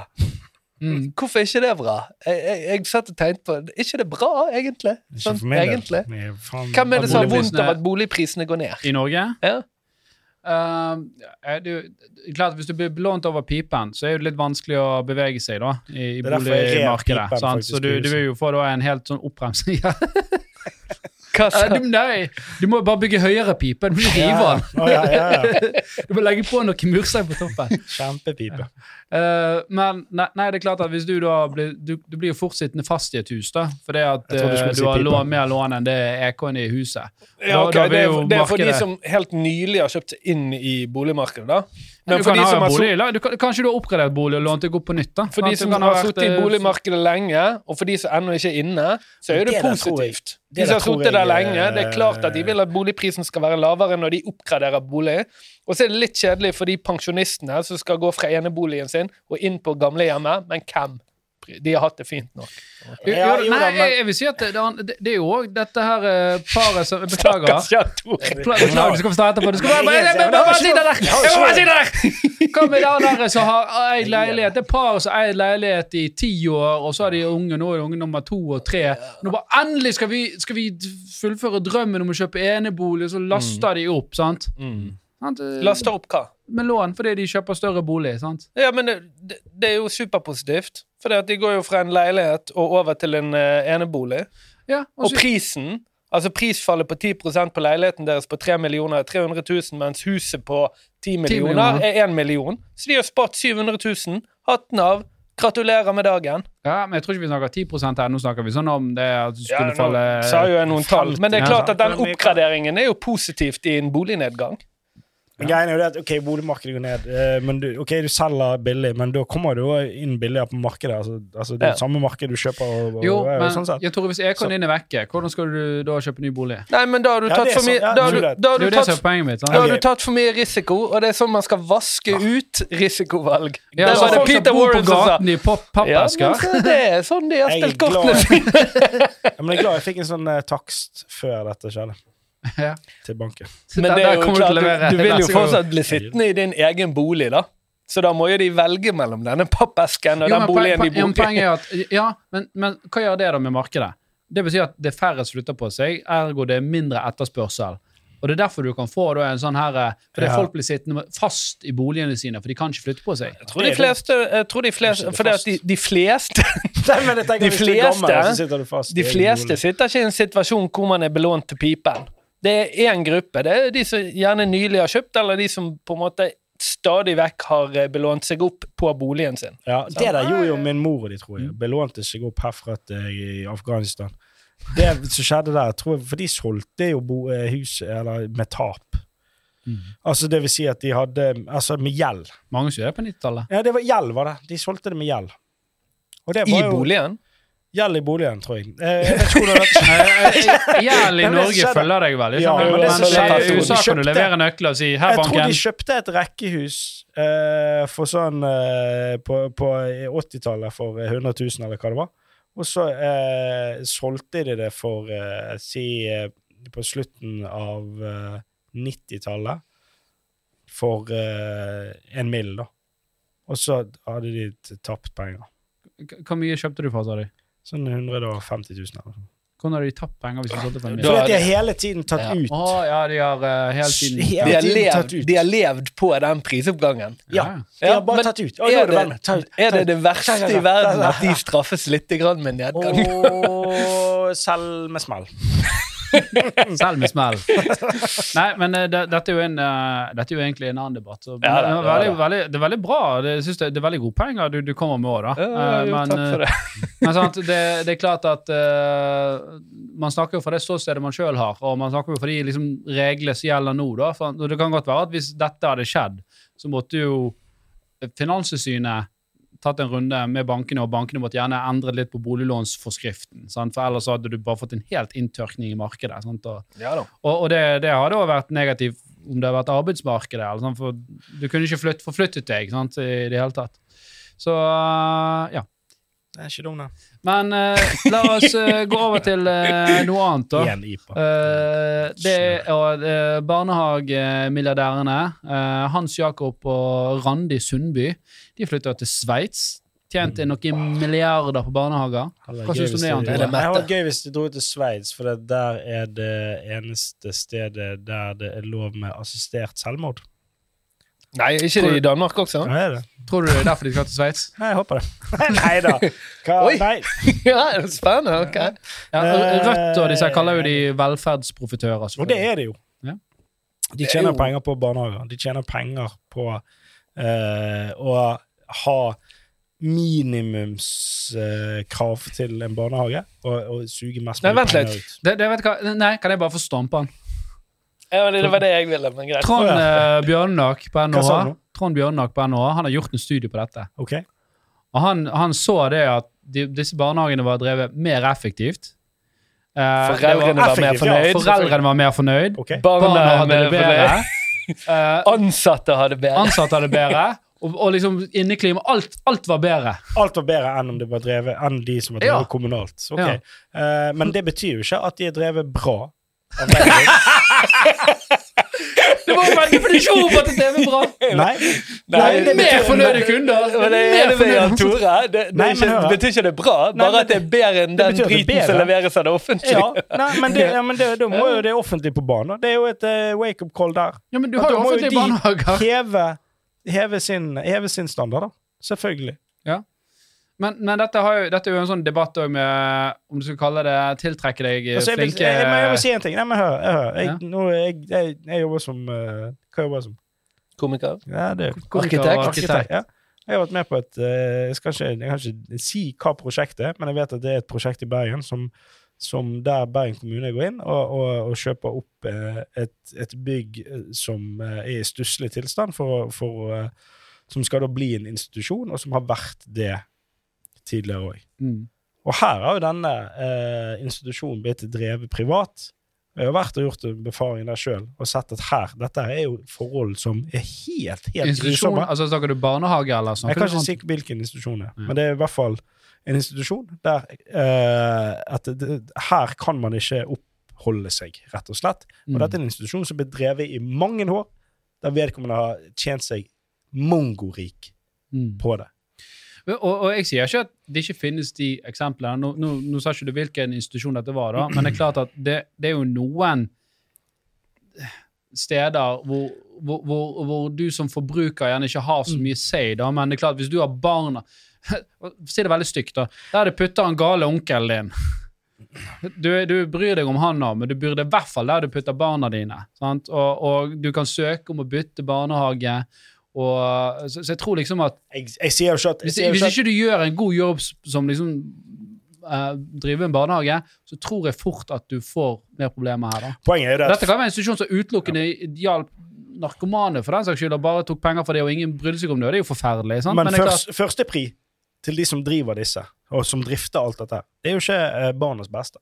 Mm. Hvorfor er ikke det bra? Jeg, jeg, jeg satt og tenkte på Er ikke det bra, egentlig? Ikke Sånn, for meg, del. egentlig. Er Hvem er det som har vondt av at boligprisene går ned? I Norge? Ja. Uh, er du, klart Hvis du blir belånt over pipen, så er det litt vanskelig å bevege seg da i, i boligmarkedet. pipen sant? faktisk Så du, du vil jo få da en helt sånn oppbremsing. Hva sa du, nei, du må bare bygge høyere pipe. Du må rive den. Ja, ja, ja. Du må legge på noe murstein på toppen. Kjempepipe. Uh, men nei, nei, det er klart at hvis du da blir Du, du blir jo fort sittende fast i et hus, da. Fordi at du eh, du si har lån, mer lån enn det EK-en i huset. Ja, Da- ok, da det, er, det er for de som helt nylig har kjøpt seg inn i boligmarkedet, da. Men du for kan de ha som har bolig, så... du kan, Kanskje du har oppgradert bolig og lånt deg opp på nytt? da For de som har vært, sittet i eh, boligmarkedet lenge, og for de som ennå ikke er inne, så er det, Det jeg- positivt. det De som har sittet der jeg, lenge, det er klart at de eh, vil at boligprisen skal være lavere når de oppgraderer bolig. Og så er det litt kjedelig for de pensjonistene som skal gå fra eneboligen sin og inn på gamlehjemmet, men hvem? De har hatt det fint nok. Ja, jo, nei, jeg, jeg vil si at det, det, det er jo òg dette her eh, paret som Beklager. Beklager, du skal få starte etterpå. Du skal bare, bare, bare, bare, bare si det der! Jeg må bare si det der! Hva med den der som har eid leilighet? Det er paret som har eid leilighet i ti år, og så er de unge, nå er de unge nummer to og tre. Nå bare endelig skal vi, skal vi fullføre drømmen om å kjøpe enebolig, og så laster de opp, sant? Mm. Eh, opp hva? Med lån fordi de kjøper større bolig, sant? Ja, men det, det, det er jo superpositivt. For de går jo fra en leilighet og over til en eh, enebolig. Ja, og Og prisen Altså prisfallet på 10% på leiligheten deres på 3 millioner er 300 000, mens huset på 10 millioner millioner. er 1 million. Så de har spart 700 000. Hatten av. Gratulerer med dagen. ja, men jeg tror ikke vi snakker 10% her. Nå snakker vi sånn om det at du skulle Ja, nå falle sa jo jeg noen tall, men det er klart at den er oppgraderingen er jo positivt i en bolignedgang. Men greien er jo det at ok, boligmarkedet går ned, eh, men du, ok, du selger billig, men da kommer du inn billigere på markedet. Altså, altså Det er Ja. samme marked du kjøper. Og, og, Jo, og, men sånn sett. jeg tror hvis Ekon din er vekke, hvordan skal du da kjøpe ny bolig? Nei, men da har du Ja, tatt for mye. Ja, da du, da har Det du jo tatt mitt. da sant? har du tatt for mye risiko, og det er sånn man skal vaske ut risikovalg. Ja, det så var det folk Peter Warren som sa. i pop- Ja, men det er sånn de har stilt spilt kortene sine. Men jeg er glad jeg fikk en sånn eh, takst før dette skjedde, Ja. til banken. Men det er jo klart, du, du vil jo fortsatt bli sittende i din egen bolig, da. Så da må jo de velge mellom denne pappesken og Jo, den boligen poen- de bor i. Er at Ja, men, men hva gjør det da med markedet? Det betyr at det er færre som flytter på seg, ergo det er mindre etterspørsel. Og det er derfor du kan få da en sånn her eh, Fordi Ja. folk blir sittende fast i boligene sine, for de kan ikke flytte på seg. Jeg tror de fleste, jeg tror de fleste For det at de, de fleste Nei, men jeg tenker, De fleste- sitter De fleste sitter ikke i en situasjon hvor man er belånt til pipen. Det er én gruppe. Det er de som gjerne nylig har kjøpt, eller de som på en måte stadig vekk har eh, belånt seg opp på boligen sin. Ja, Det der gjorde jo min mor og de, tror jeg. Belånte seg opp herfra til i Afghanistan. Det som skjedde der, tror jeg, for de solgte jo bo, eh, hus eller med tap. Altså det vil si at de hadde Altså med gjeld. Mange som gjør det på 90-tallet. Ja, det var gjeld, var det. De solgte det med gjeld. Og det I boligen? jo boligen. Gjeld i boligen, tror jeg. Eh, Jeg vet ikke hvordan Gjeld i Norge følger deg veldig. Ja, men men i USA kan du levere nøkler og si 'her, banken'. Jeg tror de kjøpte et rekkehus uh, for sånn uh, på, på 80-tallet for 100 000, eller hva det var. Og så uh, solgte de det for si på slutten av eh, 90-tallet for en mill., da. Og så hadde de tapt penger. H Hvor mye kjøpte du for, sa de? Sånn 150 000 eller noe. Hvordan har de tapt penger hvis de solgte for en million? Fordi de har hele tiden tatt Ja. ut. Å ja, de har uh, hele tiden Hele De har, tiden tatt ut. de har levd på den prisoppgangen. Ja. De har bare tatt ut. Er Er det vann. det, Ta ut. er Ta det det verste i verden at de straffes litt med nedgang? Og selv med smell. Selv med smell. Nei, men eh, det, dette, er jo en, uh, dette er jo egentlig en annen debatt. Så, Ja, det, det- veldig, ja, veldig, det er veldig bra. Det, jeg det, er veldig gode poenger du, du kommer med òg, da. Ja, Eh, jo, men, takk for det. men sant, det, det er klart at uh, man snakker jo fra det ståstedet man sjøl har, og man snakker jo for de liksom, reglene som gjelder nå. Da. For, det kan godt være at hvis dette hadde skjedd, så måtte jo Finanstilsynet tatt en runde med bankene, og bankene måtte gjerne endre litt på boliglånsforskriften. Sant? For ellers hadde du bare fått en helt inntørkning i markedet. Og, Ja og, og det, det har da vært negativt om det har vært arbeidsmarkedet. Eller sånn, for du kunne ikke flytt, forflyttet deg sant, i det hele tatt. Så ja. Det er ikke dum, da. Men uh, la oss uh, gå over til uh, noe annet, da. Igjen IPA. Eh, det er eh, barnehagemilliardærene eh, Hans Jakob og Randi Sundby De flytter til Sveits. Tjente noen milliarder på barnehager. Hva syns du om det, de- Er det hadde var gøy hvis de dro til Sveits, for det der er det eneste stedet der det er lov med assistert selvmord. Nei, ikke det i Danmark også? Ja, er det? Tror du det er derfor de skal til Sveits? Nei, jeg håper det. Nei da. Hva? Oi. Nei. Ja, er spennende. ok. Ja, Rødt og disse kaller jo de velferdsprofitører. Og det er det jo. Ja. De er tjener jo- penger på barnehager. De tjener penger på uh, å ha minimumskrav til en barnehage og, og suge mest mulig penger ut. Det, det vet hva? Nei, kan jeg bare få stampe han? Ja, men det, det var det jeg ville, men greit. Trond uh, Bjørnak på NHH? Trond Bjørnak på NHH, han har gjort en studie på dette. Ok? Og han, han så det at de, disse barnehagene var drevet mer effektivt. Eh, Foreldrene var mer effektivt, ja. fornøyd. Foreldrene var mer fornøyd. ok. Barna hadde det bedre. Eh, Ansatte hadde bedre. ansatte hadde det bedre. Og, og liksom inneklima. Alt, alt var bedre. Alt var bedre enn om det var drevet enn de som var Ja. drevet kommunalt. Ok. Ja. Eh, men det betyr jo ikke at de er drevet bra. Det var jo en definisjon på at det er bra! Nei. Nei, det Mer fornøyde kunder! Men det er mer Jan fornøyde- Tore. Det, det, Nei, ikke, det betyr ikke det er bra, Nei, bare men at det er bedre enn den driten som leveres av det offentlige. Ja, nei, men, det, ja, men det, da må jo det offentlige på banen. Det er jo et uh, wake-up call der. Ja, men du har jo må offentlige barnehager. Heve, heve, sin, heve sin standard, da. Selvfølgelig. Men, men dette, har jo, dette er jo en sånn debatt òg med om du skal kalle det tiltrekke deg Altså, jeg, vil, flinke jeg, jeg, jeg må si en ting. Nei, men hør. Hør. Jeg, Ja. nå, jeg, jeg, jeg jobber som eh, Hva jobber jeg som? Komiker. Ja, det og Arkitekt. arkitekt. Ja. Jeg har vært med på et eh, jeg, skal ikke, jeg kan ikke si hva prosjektet er, men jeg vet at det er et prosjekt i Bergen som, som der Bergen kommune går inn og, og, og kjøper opp eh, et, et bygg som er i stusslig tilstand, for, for, som skal da bli en institusjon, og som har vært det tidligere òg. Mm. Og her har jo denne eh, institusjonen blitt drevet privat. Jeg har vært og gjort en befaring der sjøl og sett at her, dette er jo forhold som er helt, helt Institusjon, grusomme. altså Snakker du barnehage, eller Jeg kan ikke sånn? si hvilken institusjon det er, Ja. men det er i hvert fall en institusjon der eh, at det, her kan man ikke oppholde seg, rett og slett. Og Mm. dette er en institusjon som ble drevet i mange år, der vedkommende har tjent seg mongorik Mm. på det. Og, og jeg sier ikke at det ikke finnes de eksemplene. Nå, nå, nå sa ikke du hvilken institusjon dette var, da, men det er klart at det, det er jo noen steder hvor, hvor, hvor, hvor du som forbruker gjerne ikke har så mye say, da, men det er klart hvis du har barna Si det veldig stygt, da. Der du putter han gale onkelen din. Du, du bryr deg om han nå, men du burde i hvert fall der du putter barna dine. Sant? Og, og du kan søke om å bytte barnehage. Og, så, så jeg tror liksom at Jeg, jeg sier jo ikke at, hvis, hvis ikke du gjør en god jobb som liksom uh, driver en barnehage, så tror jeg fort at du får mer problemer her. da. Poenget er det Dette kan være en institusjon som utelukkende hjalp narkomane for den saks skyld, og bare tok penger for det, og ingen brydde seg om det. Det er jo forferdelig. sant? Men, Men klart- først, førstepri til de som driver disse, og som drifter alt dette, det er jo ikke eh, barnas beste.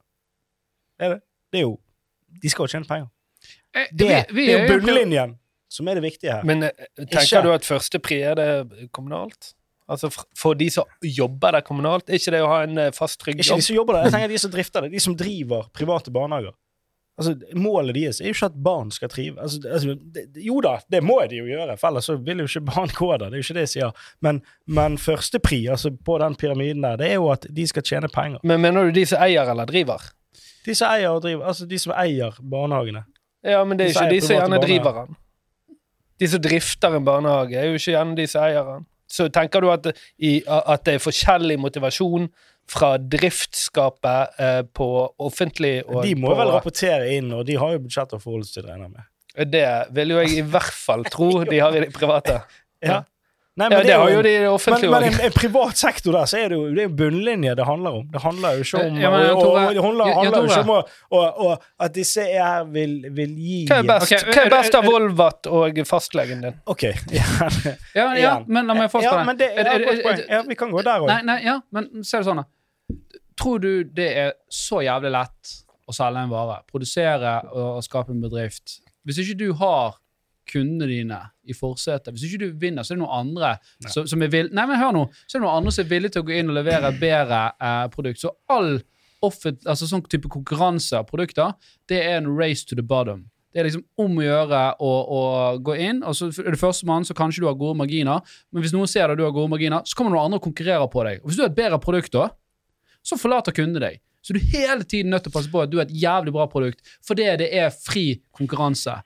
Det er det. Det er jo De skal jo tjene penger. Eh, Det, vi- vi det er jo- bunnlinjen som er det viktige her. Men eh, tenker Ikke- du at førstepri er det kommunalt? Altså for, de som jobber der kommunalt, er ikke det å ha en eh, fast, trygg jobb? Ikke de som jobber der, jeg tenker de som drifter det. De som driver private barnehager. Altså, Målet deres er jo ikke at barn skal trive. Altså, altså, det, jo da, det må de jo gjøre, for ellers så vil jo ikke barn gå der. Det er jo ikke det jeg sier. Men, men førstepri altså, på den pyramiden der, det er jo at de skal tjene penger. Men mener du de som eier eller driver? De som eier og driver, altså de som eier barnehagene. Ja, men det er De ikke de som gjerne driver den. De som drifter en barnehage, er jo ikke gjerne de som eier den. Så tenker du at, i, at det er forskjellig motivasjon fra driftsskapet eh, på offentlig og De må på vel rapportere inn, og de har jo budsjett å forholde seg til, regner jeg med. Det vil jo jeg i hvert fall tro de har i de private. Ja. Nei, Ja, det har jo de det Men, men en, en privat sektor der, så er det jo det er bunnlinje det handler om. Det handler jo ikke om Ja, men og, og, det handler, handler jo ikke om og, og at disse er her vil, vil gi Hva er best, okay. Hva er best av Volvat og fastlegen din? OK. Ja, Ja, ja, men la meg først ja, men det Er- er er- et godt poeng. Ja, vi kan gå der òg. Nei, nei, ja, men ser du sånn, da. Tror du det er så jævlig lett å selge en vare? Produsere og skape en bedrift? Hvis ikke du har kundene dine i forsetet, hvis ikke du vinner, så er det noen andre som, som er vill... Nei, men hør nå. Så er det noen andre som er villige til å gå inn og levere bedre eh, produkt. Så all offent, altså sånn type konkurranse av produkter, det er en race to the bottom. Det er liksom om å gjøre å, gå inn, og så er du førstemann, så kanskje du har gode marginer. Men hvis noen ser at du har gode marginer, så kommer noen andre og konkurrerer på deg. Og hvis du har et bedre produkt da, så forlater kundene deg. Så du er hele tiden nødt til å passe på at du har et jævlig bra produkt, fordi det er fri konkurranse.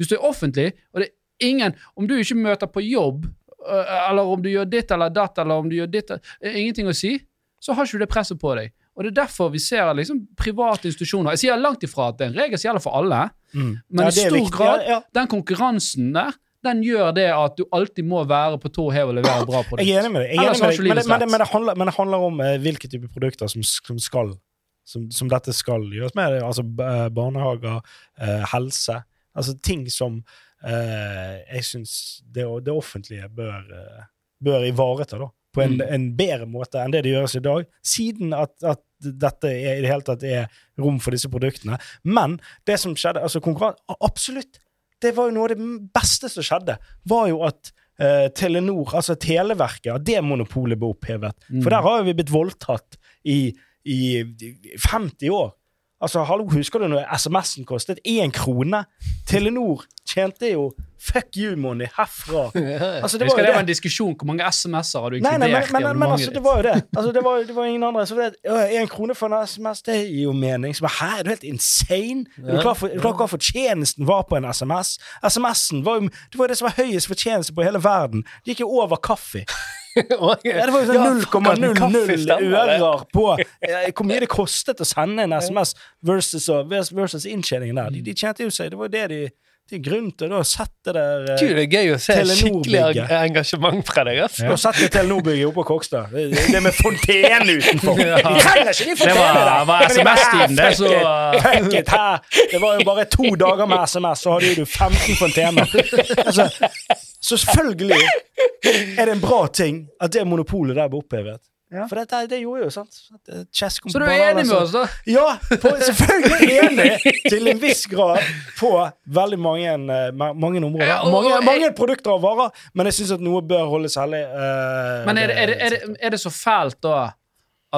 Hvis du er offentlig, og det er ingen Om du ikke møter på jobb, øh, eller om du gjør ditt eller datt, eller om du gjør ditt Ingenting å si, så har ikke du det presset på deg. Og Det er derfor vi ser liksom private institusjoner Jeg sier langt ifra at det er en regel som gjelder for alle, Mm. men Ja, i stor viktig. grad, Ja, den konkurransen der, den gjør det at du alltid må være på tå hev og levere bra produkt. Jeg er enig med deg. Enig med deg. Men, det, men, det, men, det handler, men det handler om eh, hvilke type produkter som, som skal som, som dette skal gjøres med. Altså b- barnehager, eh, helse. Altså ting som eh, jeg syns det, det offentlige bør, eh, bør ivareta, da. På en, Mm. en bedre måte enn det det gjøres i dag. Siden at, at dette er, i det hele tatt er rom for disse produktene. Men det som skjedde altså Absolutt! Det var jo noe av det beste som skjedde. Var jo at eh, Telenor, altså Televerket, at det monopolet ble opphevet. Mm. For der har jo vi blitt voldtatt i, i 50 år. Altså, hallo, Husker du når SMS-en kostet én krone? Telenor tjente jo fuck you money herfra. Altså, det var det jo var en diskusjon. Hvor mange SMS-er har du Nei, nei, men, inkludert men, men, men altså, det var jo det. Altså, det, var, det var ingen andre. Så det, Én krone for en SMS, det gir jo mening. Så bare, Hæ, er du helt insane? Er du klar for, er du klar hva fortjenesten var på en SMS? SMS-en var jo det var det som var høyest fortjeneste på hele verden. Det gikk jo over kaffe. Ja, det var jo sånn 0,00 ører på eh, hvor mye det kostet å sende en SMS versus, versus inntjeningen der. De, de tjente jo seg. Det var jo det de Det er grunn til å sette der eh, Gud, det er gøy å se skikkelig engasjement fra deg. altså. Og sette Telenor-bygget oppe på Kokstad. Det, det med fontene utenfor. De trenger ikke de fontenene var, Det var SMS-tiden, det, så fuck it, her. Det var jo bare to dager med SMS, så hadde du 15 fontener. Altså, så selvfølgelig er det en bra ting at det monopolet der ble opphevet. For dette, det gjorde jo, sant eh, Så du er enig med oss, da? Ja, på, selvfølgelig enig til en viss grad på veldig mange, eh, mange områder. Mange, mange produkter og varer, men jeg syns at noe bør holdes hellig. Uh, Men er det, er, det, er, det, er det så fælt da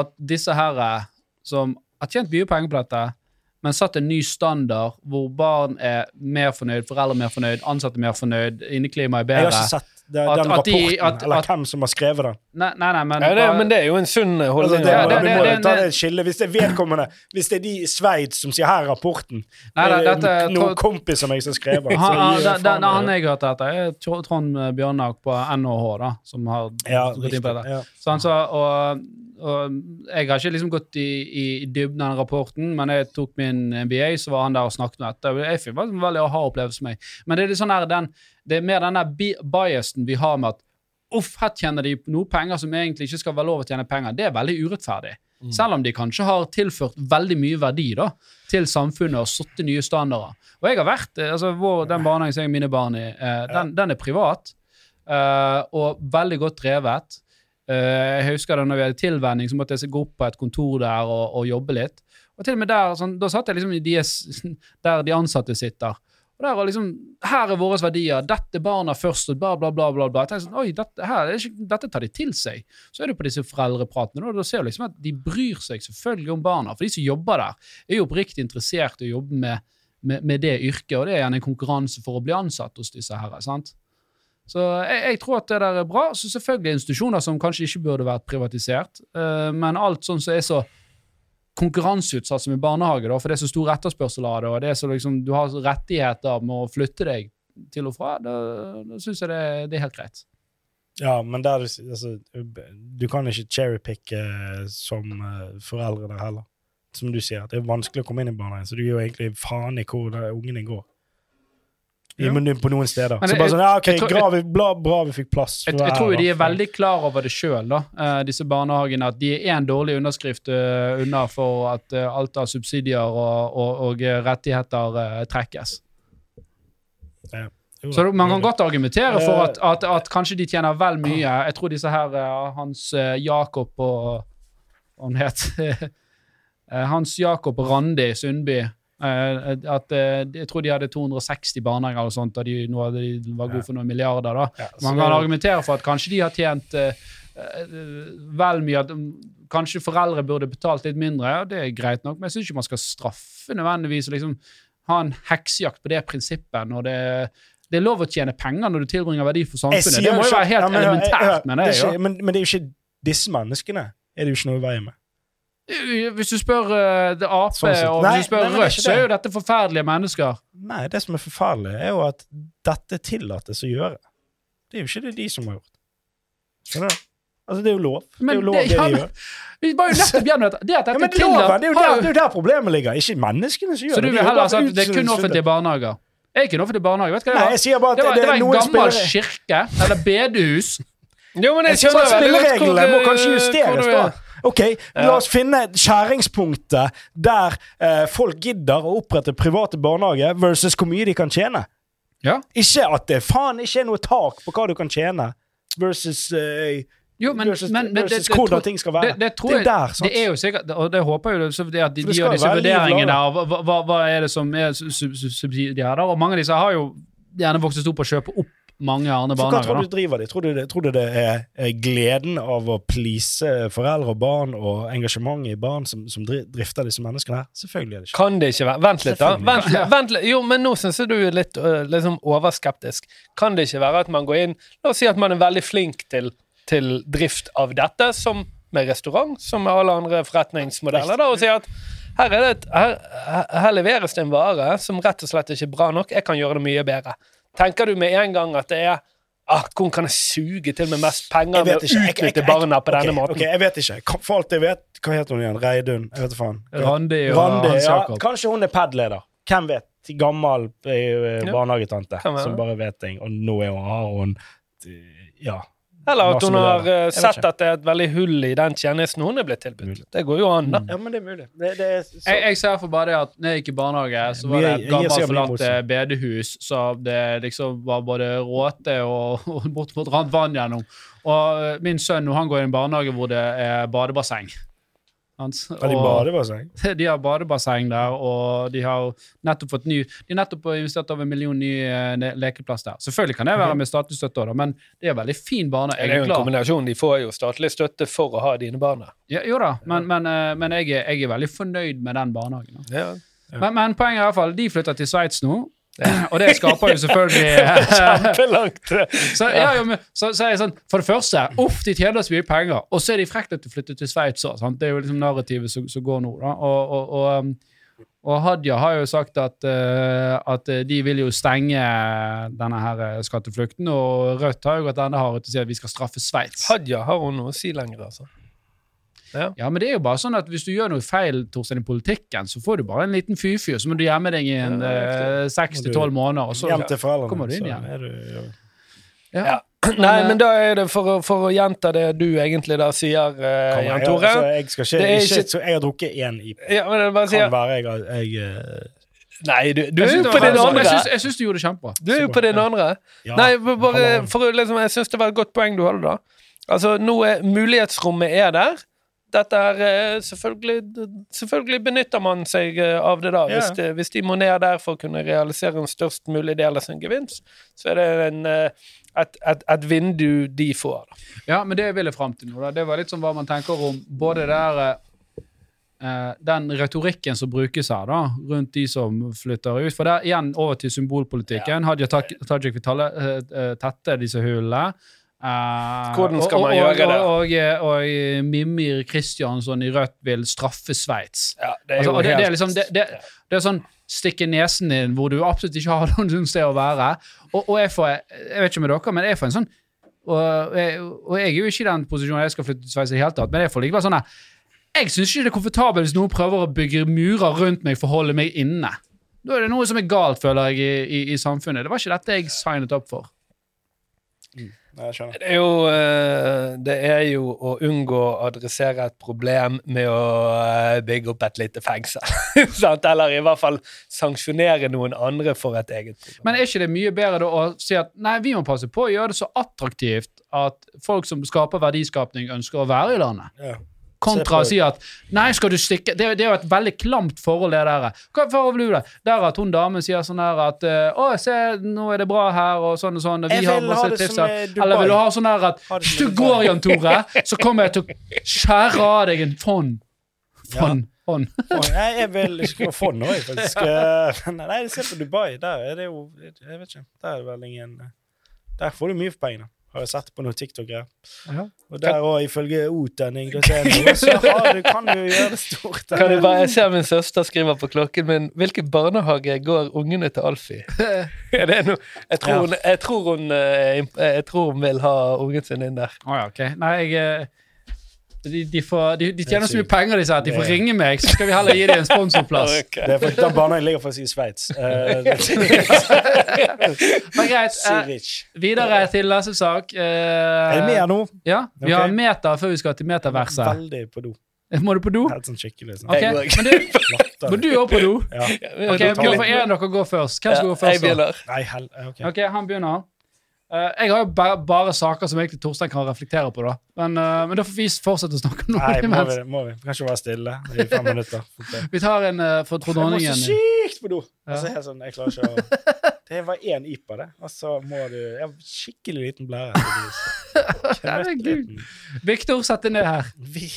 at disse her eh, som har tjent mye penger på dette, men satt en ny standard hvor barn er mer fornøyd, foreldre er mer fornøyd, ansatte er mer fornøyd, inneklimaet er bedre. Jeg har ikke sett den, At- den at de- rapporten, at- eller at- hvem som har skrevet den. Nei, nei, nei men, Ja, det, bare- men det er jo en sunn Altså, holdning. det, Ja, det- det- det- ta det- det. Hvis det er vedkommende Hvis det er de i Sveits som sier 'her er rapporten', Nei, nei, det dette- noen kompis av meg som skrev den. den, han det. jeg hørte etter, er Trond Bjørnak på NHH, da, som har ja, gått inn på det. Ja. Så han sa, og jeg har ikke liksom gått i, i, i dybden av den rapporten, men jeg tok min MBA, så var han der og snakket om dette. Jeg fikk en veldig aha-opplevelse for meg. Men det er sånn her, den, det er mer den der biasen vi har med at uff, her tjener de noe penger som egentlig ikke skal være lov å tjene penger. Det er veldig urettferdig. Selv om de kanskje har tilført veldig mye verdi da, til samfunnet og satt nye standarder. Og jeg har vært, eh, altså vår, Den barnehagen som jeg og mine barn i, eh, den, den er privat eh, og veldig godt drevet. Eh, jeg husker da når vi hadde tilvenning, så måtte jeg gå opp på et kontor der og, og jobbe litt. Og til og med der, sånn, Da satt jeg liksom deres, der de ansatte sitter. Og der var liksom, Her er våre verdier. Dette barna først, og bla, bla, bla. bla, bla. Jeg tenkte sånn, Oi, dette, her, er dette tar de til seg. Så er du på disse foreldrepratene, og da ser du liksom at de bryr seg selvfølgelig om barna. For de som jobber der, er jo oppriktig interessert i å jobbe med, med, med det yrket, og det er gjerne en konkurranse for å bli ansatt hos disse her. sant? Så jeg, jeg tror at det der er bra. Så selvfølgelig institusjoner som kanskje ikke burde vært privatisert, eh, men alt sånn som er så konkurranseutsatt som i barnehage, da, for det er så stor etterspørsel av det, og det er så liksom, du har rettigheter med å flytte deg til og fra, da, da syns jeg det, det er helt greit. Ja, men der, altså, du kan ikke cherrypicke eh, som eh, foreldre der heller. Som du sier, det er vanskelig å komme inn i barnehagen, så du gir jo egentlig faen i hvor ungene går. I, Ja. på noen steder. Men så bare sånn, ja, ok, tror- bra, vi, bra, vi fikk plass. Jeg, jeg tror jo de er veldig klar over det sjøl, disse barnehagene. At de er én dårlig underskrift uh, unna for at uh, alt av subsidier og, og, og eh, rettigheter eh, trekkes. Jo, Så man kan godt argumentere for Eh, at, at, at kanskje de tjener vel mye. Jeg tror disse her, eh, Hans eh, Jakob og Hva het Eh, Hans Jakob Randi Sundby. Eh, at eh, Jeg tror de hadde 260 barnehager og sånt, og de, nå hadde de var gode for noen milliarder. da. ja, Man det- kan argumentere for at kanskje de har tjent eh, vel mye. At mm, kanskje foreldre burde betalt litt mindre, og det er greit nok, men jeg syns ikke man skal straffe nødvendigvis og liksom ha en heksejakt på det prinsippet når det det er lov å tjene penger når du tilbringer verdi for samfunnet. Det må jo være helt ja, men, elementært, ja, mener det jeg. er jo. ikke- Men, men det er jo ikke disse menneskene er det jo ikke noe i veien med. Hvis du spør uh, det Ap, Sånn og Nei, hvis du spør nei, men det Rødt, så er jo dette forferdelige mennesker. Nei, det som er forferdelig, er jo at dette tillates å gjøre. Det er jo ikke det de som har gjort. Skjønner du? Altså, det er jo lov. Det er jo lov, det- det, ja, de gjør. Vi var jo nettopp gjennom dette. Det at Ja, men loven, det er jo der, det er jo der problemet ligger. Ikke menneskene som gjør det. Så du vil heller at det er kun offentlige barnehager? Jeg er ikke en offentlig barnehage. Vet du hva Nei, det jeg var? sier bare at Det var, det, det var en noen gammel spillere kirke, eller bedehus. Jo, men jeg skjønner Spillereglene må kanskje justeres, da. Ok, la oss finne skjæringspunktet der eh, folk gidder å opprette private barnehager versus hvor mye de kan tjene. Ja. Ikke at det faen ikke er noe tak på hva du kan tjene, versus, eh, Jo, men, versus, men, men versus det, hvordan tror- ting skal være. det, det tror det er der, sant? Det er jo sikkert, og det håper jeg jo, så det at de, det de gjør disse vurderingene av hva, hva, hva er det som er su- su- su- subsidier og mange av disse har jo gjerne vokst opp og kjøpt opp mange andre For hva tror du driver de? Tror du det, tror du det er, er gleden av å please foreldre og barn og engasjementet i barn som, som drifter disse menneskene her? Selvfølgelig er det ikke Kan det ikke være Vent litt, da. Vent, vent litt. Jo, men nå syns jeg du er litt liksom overskeptisk. Kan det ikke være at man går inn La oss si at man er veldig flink til, til drift av dette, som med restaurant, som med alle andre forretningsmodeller, da, og sier at her, er det et, her, her leveres det en vare som rett og slett ikke er bra nok. Jeg kan gjøre det mye bedre. Tenker du med en gang at det er ah, Hvordan kan jeg suge til med mest penger med å utnytte barna på denne måten? ok, jeg vet ikke. For alt jeg vet, hva heter hun igjen? Reidun? Jeg vet faen. Randi og Randi, Hans ja, Jakob. kanskje hun er PAD-leder. Hvem vet? Gammel eh, Ja. barnehagetante som bare vet ting. Og nå er hun, har hun Ja. Eller at hun har eh, vet sett at det er et veldig hull i den tjenesten hun er blitt tilbudt. Mulig. Det går jo an, da. ja, men det er mulig. Det, det er så, Jeg, jeg ser for bare det at når jeg gikk i barnehage, så var det et gammelt forlatt bedehus, så det liksom var både råte og, og bortimot rant vann gjennom. Og eh, min sønn han går i en barnehage hvor det er badebasseng. Har de badebasseng? De har badebasseng der, og de har nettopp fått ny De har nettopp investert over en million ny eh, lekeplass der. Selvfølgelig kan det være med statlig støtte også, men det er veldig fin bane. Det er jo en kombinasjon. De får jo statlig støtte for å ha dine barn der. Ja, jo da, men, men, eh, men jeg, er, jeg er veldig fornøyd med den barnehagen. Ja. Ja. Men, men poenget er i hvert fall, de flytter til Sveits nå. Og det skaper jo selvfølgelig Kjempelangt. så, ja, jo, men, så, så er jeg sånn, For det første, uff, de tjener så mye penger. Og så er de frekke til å flytte til Sveits òg. Det er jo liksom narrativet som, som går nå. da. Og, og, og, um, og Hadia har jo sagt at, uh, at de vil jo stenge denne her eh, skatteflukten. Og Rødt har jo gått enda hardere til å si at vi skal straffe Sveits. Hadia har hun noe å si lenger, altså. Ja, men det er jo bare sånn at hvis du gjør noe feil Torstein, i politikken, så får du bare en liten fyfy, så må du gjemme deg i en Ja, eh, seks til tolv måneder. Og så, Hjem til foreldrene. kommer du inn igjen. er du, ja. ja. Ja. Nei, men da er det for å, for å gjenta det du egentlig da sier, uh, Jan jeg, Tore. altså, jeg skal ikke, Det er ikke, ikke- så Jeg har drukket én IP. Ja, men det bare Kan sier være jeg, jeg uh, Nei, du, du er jo på din andre. Jeg syns- Jeg syns du gjorde det kjempebra. Du er jo på din andre. ja, Nei, bare, for liksom, jeg syns det var et godt poeng du hadde da. Altså, nå er mulighetsrommet er der. Dette er eh, selvfølgelig, selvfølgelig benytter man seg eh, av det da. Yeah. Hvis, de, hvis de må ned der for å kunne realisere en størst mulig del av sin gevinst, så er det en, eh, et, et, et vindu de får. Da. Ja, men det jeg ville fram til nå, da, det var litt sånn hva man tenker om både der eh, Den retorikken som brukes her, da, rundt de som flytter ut. For det er igjen over til symbolpolitikken. Hadia Tak- Tajik vil tette disse hullene. Eh, Hvordan skal og, man og, gjøre det? Og, og, og, og Mimir Kristiansson i Rødt vil straffe Sveits. Ja, det Altså, det, det liksom det, det, det er sånn stikke nesen din hvor du absolutt ikke har noen sted å være. Og, jeg får Jeg vet ikke med dere, men jeg får en sånn og jeg, jeg er jo ikke i den posisjonen jeg skal flytte til Sveits i det hele tatt, men jeg får likevel sånn her Jeg syns ikke det er komfortabelt hvis noen prøver å bygge murer rundt meg for å holde meg inne. Da er det noe som er galt, føler jeg, i, i, i samfunnet. Det var ikke dette jeg signet opp for. Nei, jeg skjønner. Det er, jo, eh, det er jo å unngå å adressere et problem med å eh, bygge opp et lite fengsel. Eller i hvert fall sanksjonere noen andre for et eget problem. Men er ikke det mye bedre da å si at nei, vi må passe på å gjøre det så attraktivt at folk som skaper verdiskapning, ønsker å være i landet? Ja. Kontra å si at nei, skal du stikke Det, det er jo et veldig klamt forhold, det der. Hva forhold blir det? Der at hun damen sier sånn her at eh, Å, se, nå er det bra her, og sånn og sånn. Og vi har masse ha tips. Eller vil du ha sånn her at hvis du går, Jan Tore, så kommer jeg til å skjære av deg en fond. Fond. Fond. Å, jeg vil ikke fond noe, jeg, faktisk. Nei, se på Dubai. Der er det jo Jeg vet ikke. Der er det vel ingen Der får du mye for pengene. Har jeg sett på noen TikTok-greier. Ja. Og der òg, ifølge noe, så har du, kan du gjøre det stort. Kan du bare, jeg ser min søster skriver på klokken min Hvilken barnehage går ungene til Alf i? Er det noe? Jeg tror, Ja. hun, jeg, tror hun, eh, jeg tror hun vil ha ungen sin inn der. Oh, ja, ok. Nei, jeg eh, de, de, får, de, de tjener så mye penger, disse sier at de får ringe meg, så skal vi heller gi dem en sponsorplass. Det er for, den barnehagen ligger faktisk i Sveits. Eh, Men greit. Eh, videre til neste sak. Eh, Er det mer nå? Ja, vi okay. har en meter før vi skal til meterverset. Veldig på do. Må du på do? Helt sånn skikkelig. Sånn. Okay. Men du, må du òg på do? Ja. Okay, får en av dere gå først. Hvem skal gå først? Jeg begynner. Nei, hell... eh, Ok. Ok, han begynner. Eh, jeg har jo bare, bare saker som egentlig Torstein kan reflektere på, da. Men, uh, men da får vi fortsette å snakke om Nei, må vi, må vi. vi kan ikke være stille i fem minutter. Vi tar en uh, for Jeg må så dronningen. sykt på do! Ja. Altså, sånn, jeg klarer ikke å Det var én IPA, det. Og så må du ja, Skikkelig liten blære. Viktor, sett deg ned her. Vi,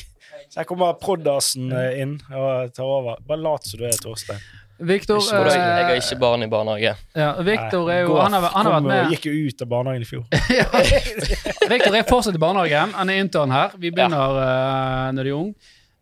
så her kommer Proddasen eh, inn og tar over. Bare lat som du er Torstein. Viktor Ikke Og jeg har eh, ikke barn i barnehage. ja, Victor er jo Han har, han har vært med Gikk jo ut av barnehagen i fjor. Victor er fortsatt i barnehagen. Han er intern her. Vi begynner eh, når de er ung.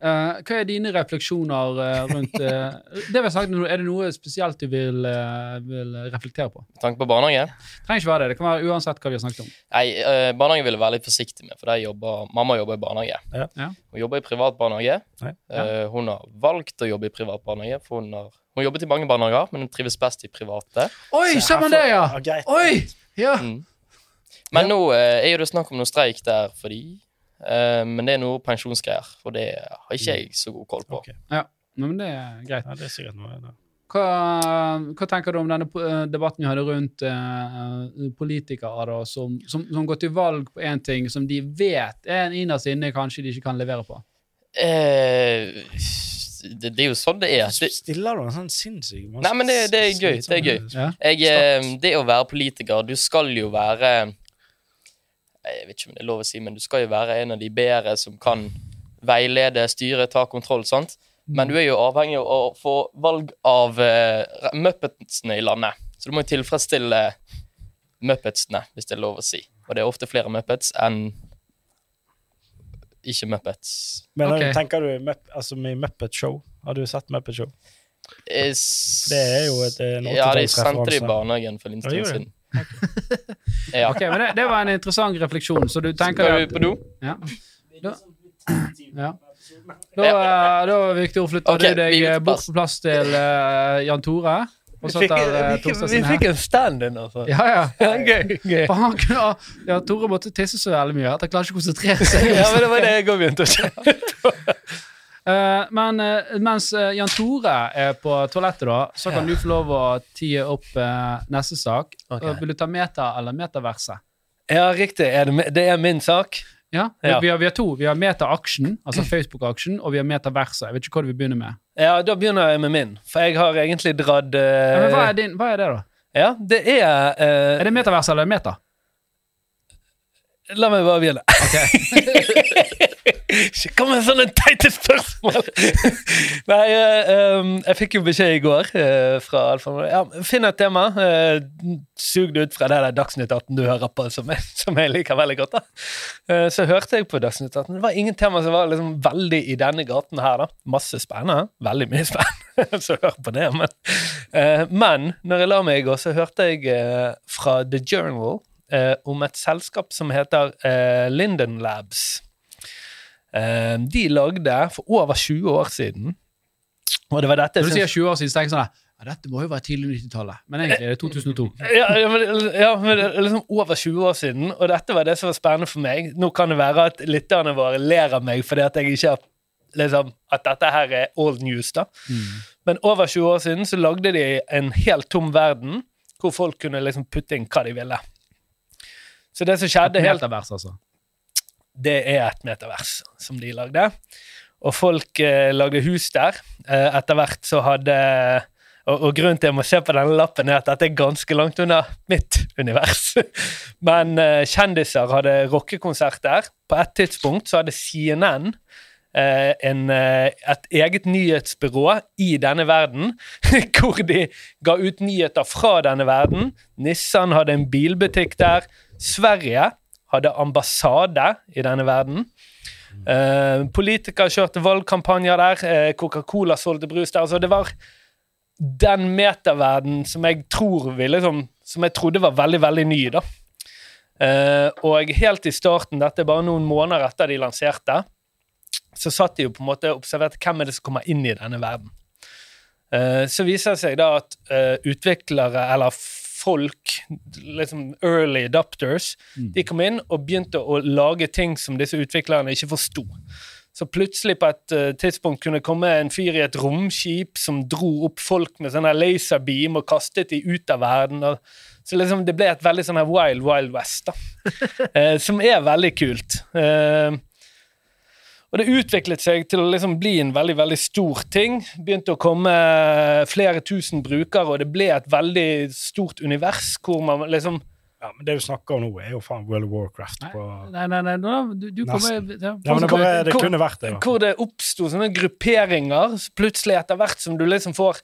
Uh, hva er dine refleksjoner uh, rundt eh, det vi har sagt, nå, Er det noe spesielt du vil, eh, vil reflektere på? Med tanke på barnehage? Det trenger ikke være det. Det kan være uansett hva vi har snakket om. Nei, eh, barnehage vil jeg være litt forsiktig med, for der jobber, mamma jobber i barnehage. Ja. Ja. Hun jobber i privat barnehage. Eh, hun har valgt å jobbe i privat barnehage, for hun har hun jobbet i mange barnehager, men hun trives best i private. Oi, Se ser man det, ja! Ja, greit. Oi! Ja. Mm. Men nå eh, er jo det snakk om noe streik der for de. Eh, men det er noe pensjonsgreier, og det har ikke jeg så god koll på. Ok. Men det er greit. Ja, det er sikkert noe. Hva, hva tenker du om denne eh, debatten vi hadde rundt eh, politikere da, som, som, som går til valg på én ting som de vet er en innerst inne kanskje de ikke kan levere på? Eh, det, det er jo sånn det er. Det, stiller du en sånn sinnssyk Nei, men det- det er gøy, det er gøy. Jeg, eh, det å være politiker Du skal jo være Jeg vet ikke om det er lov å si, men du skal jo være en av de bedre som kan veilede, styre, ta kontroll. sant? Men du er jo avhengig av å få valg av uh, muppetsene i landet. Så du må jo tilfredsstille muppetsene, hvis det er lov å si. Og det er ofte flere muppets enn ikke muppets. Men okay. tenker du Mupp- altså med Muppet Show? Har du sett Muppet Show? Eh, Det er jo et, en Ja, de sendte det i barnehagen for en Ja, stund ja, siden. ja. Ok, men det, det var en interessant refleksjon. Så du tenker Skal vi på do? Ja. Da, ja. Da, eh, da Victor, flytter okay, du deg bort på plass til uh, Jan Tore. Og så tar Torstad sin her. en stand-in, altså. Ja, ja. gøy. gøy. For han kunne, ja, Tore måtte tisse så veldig mye at han klarer ikke å konsentrere seg. Ja, men det var det jeg òg begynte å kjenne. Eh, men uh, mens uh, Jan Tore er på toalettet, da, så kan du få lov å tie opp neste sak. Okay. Vil du ta meta eller metaverse? Ja, riktig. Er det, det er min sak. Ja, Ja. Vi, har, vi har to. Vi har meta-aksjen, altså Facebook-aksjen, og vi har metaverse. Jeg vet ikke hva du vil begynne med. Ja, da begynner jeg med min. For jeg har egentlig dratt uh... Ja, men hva er, din, hva er det, da? Ja, det er uh... Er det metaverse eller meta? La meg bare begynne. Ikke kom med sånne teite spørsmål! Nei, uh, um, jeg fikk jo beskjed i går uh, fra Alfa ja, Finn et tema. Uh, sug det ut fra det der Dagsnytt 18 du hører på, som jeg, som jeg liker veldig godt. da. Så hørte jeg på Dagsnytt 18. Det var ingen tema som var liksom veldig i denne gaten her. da. Masse spennende. Veldig mye spennende. så hør på det. Men, men når jeg la meg i går, så hørte jeg fra The Journal eh, om et selskap som heter eh, Linden Labs. Eh, de lagde for over 20 år siden Og det var dette Når du sier 20 år siden, så tenker jeg sånn ja, dette må jo være tidlig 90-tallet. Men egentlig er det 2002. ja, ja, men, ja, men det liksom over 20 år siden, og dette var det som var spennende for meg. Nå kan det være at lytterne våre ler av meg fordi at jeg ikke har liksom, At dette her er old news, da. Men over 20 år siden så lagde de en helt tom verden hvor folk kunne liksom putte inn hva de ville. Så det som skjedde helt metavers, altså. det er et metavers som de lagde. Og folk eh, lagde hus der. Eh, etter hvert så hadde og, og grunnen til jeg må se på denne lappen, er at dette er ganske langt unna mitt univers. Men eh, kjendiser hadde rockekonsert der. På et tidspunkt så hadde CNN eh, en, eh, et eget nyhetsbyrå i denne verden, hvor de ga ut nyheter fra denne verden. Nissan hadde en bilbutikk der. Sverige hadde ambassade i denne verden. Uh, politikere kjørte valgkampanjer der. Uh, Coca-Cola solgte brus der. Altså, det var den metaverden som jeg tror vi liksom Som jeg trodde var veldig, veldig ny, da. Uh, og helt i starten, dette er bare noen måneder etter de lanserte, så satt de jo på en måte og observerte hvem er det som kommer inn i denne verden. Så viser det seg da at utviklere, eller folk, liksom early adopters, de kom inn og begynte å lage ting som disse utviklerne ikke forsto. Så plutselig på et uh, tidspunkt kunne komme en fyr i et romskip som dro opp folk med sånn laserbeam og kastet de ut av verden. Og, så liksom det ble et veldig sånn her wild, wild west, da. uh, som er veldig kult. Eh, Og det utviklet seg til å liksom bli en veldig veldig stor ting. Begynte å komme flere tusen brukere, og det ble et veldig stort univers hvor man liksom Ja, men det du snakker om nå, er jo faen World of Warcraft på Nei, nei, nei, du, du kommer ja. Ja, men det, bare, det Hvor- kunne vært det, da. Hvor det oppsto sånne grupperinger, plutselig etter hvert som du liksom får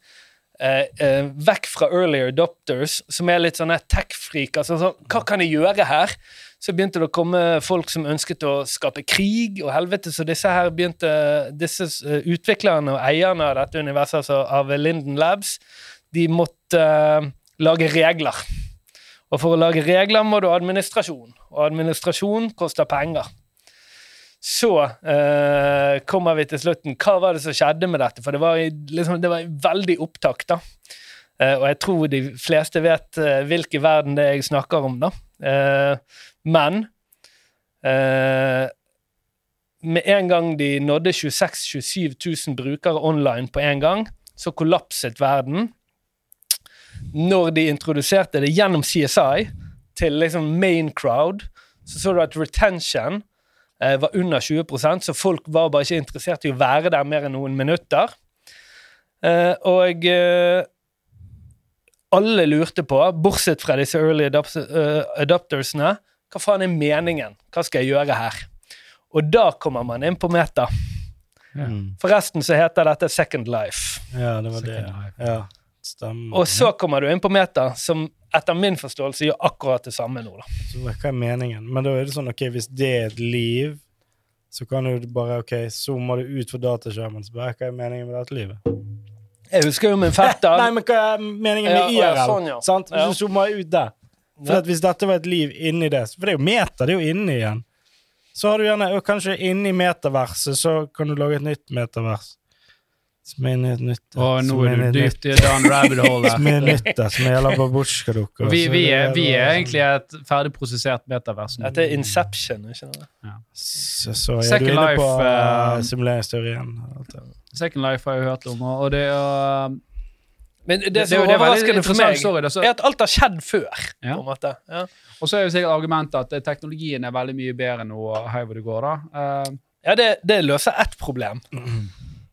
eh, eh, vekk fra earlier adopters, som er litt sånne tech-freak. Altså, sånn, hva kan jeg gjøre her? Så begynte det å komme folk som ønsket å skape krig og helvete, så disse her begynte, disse eh, utviklerne og eierne av dette universet, altså av Linden Labs, de måtte uh, lage regler. Og for å lage regler må du ha administrasjon, og administrasjon koster penger. Så eh, kommer vi til slutten. Hva var det som skjedde med dette? For det var, liksom, det var veldig opptak, da. Eh, og jeg tror de fleste vet eh, hvilken verden det er jeg snakker om, da. Eh, men eh, med en gang de nådde 26 000-27 000 brukere online på en gang, så kollapset verden. Når de introduserte det gjennom CSI til liksom main crowd, så så du at retention eh, var under 20% så folk var bare ikke interessert i å være der mer enn noen minutter. Eh, og eh, alle lurte på, bortsett fra disse early eh, adoptersene, hva faen er meningen? Hva skal jeg gjøre her? Og da kommer man inn på meta. Mm. Forresten så heter dette Second Life. Ja, det var det. Second Life. Ja, stemmer. Og så kommer du inn på meta, som etter min forståelse gjør akkurat det samme nå. da. Så hva er meningen? Men da er det sånn, ok, hvis det er et liv, så kan du bare, ok, zoome du ut for dataskjermen, så bare, hva er meningen med dette livet? Jeg husker jo min fetter Nei, men hva er meningen Ja, med ja, IRL? sånn, ja. Sant? Hvis du zoomer ut der. For at hvis dette var et liv inni det, for det er jo meta, det er jo inni igjen, så har du gjerne, og kanskje inni metaverset, så kan du lage et nytt metavers. Som er inni et nytt. Å, nå er du dypt i down rabbit hole Som er nytt som gjelder babusjkadukker. Vi, vi, er, vi er egentlig et ferdigprosessert metavers. Dette er Inception, ikke sant? Så, så er Second du inne på eh, uh, simuleringsteorien. Second Life har jeg hørt om, og det er Men det, det- som det er er overraskende for meg, sorry, det, så- er at alt har skjedd før. Ja. på en måte. Ja. Og så er jo sikkert argumentet at eh, teknologien er veldig mye bedre nå, hei hvor det går, da. Uh. Ja, det, det løser ett problem.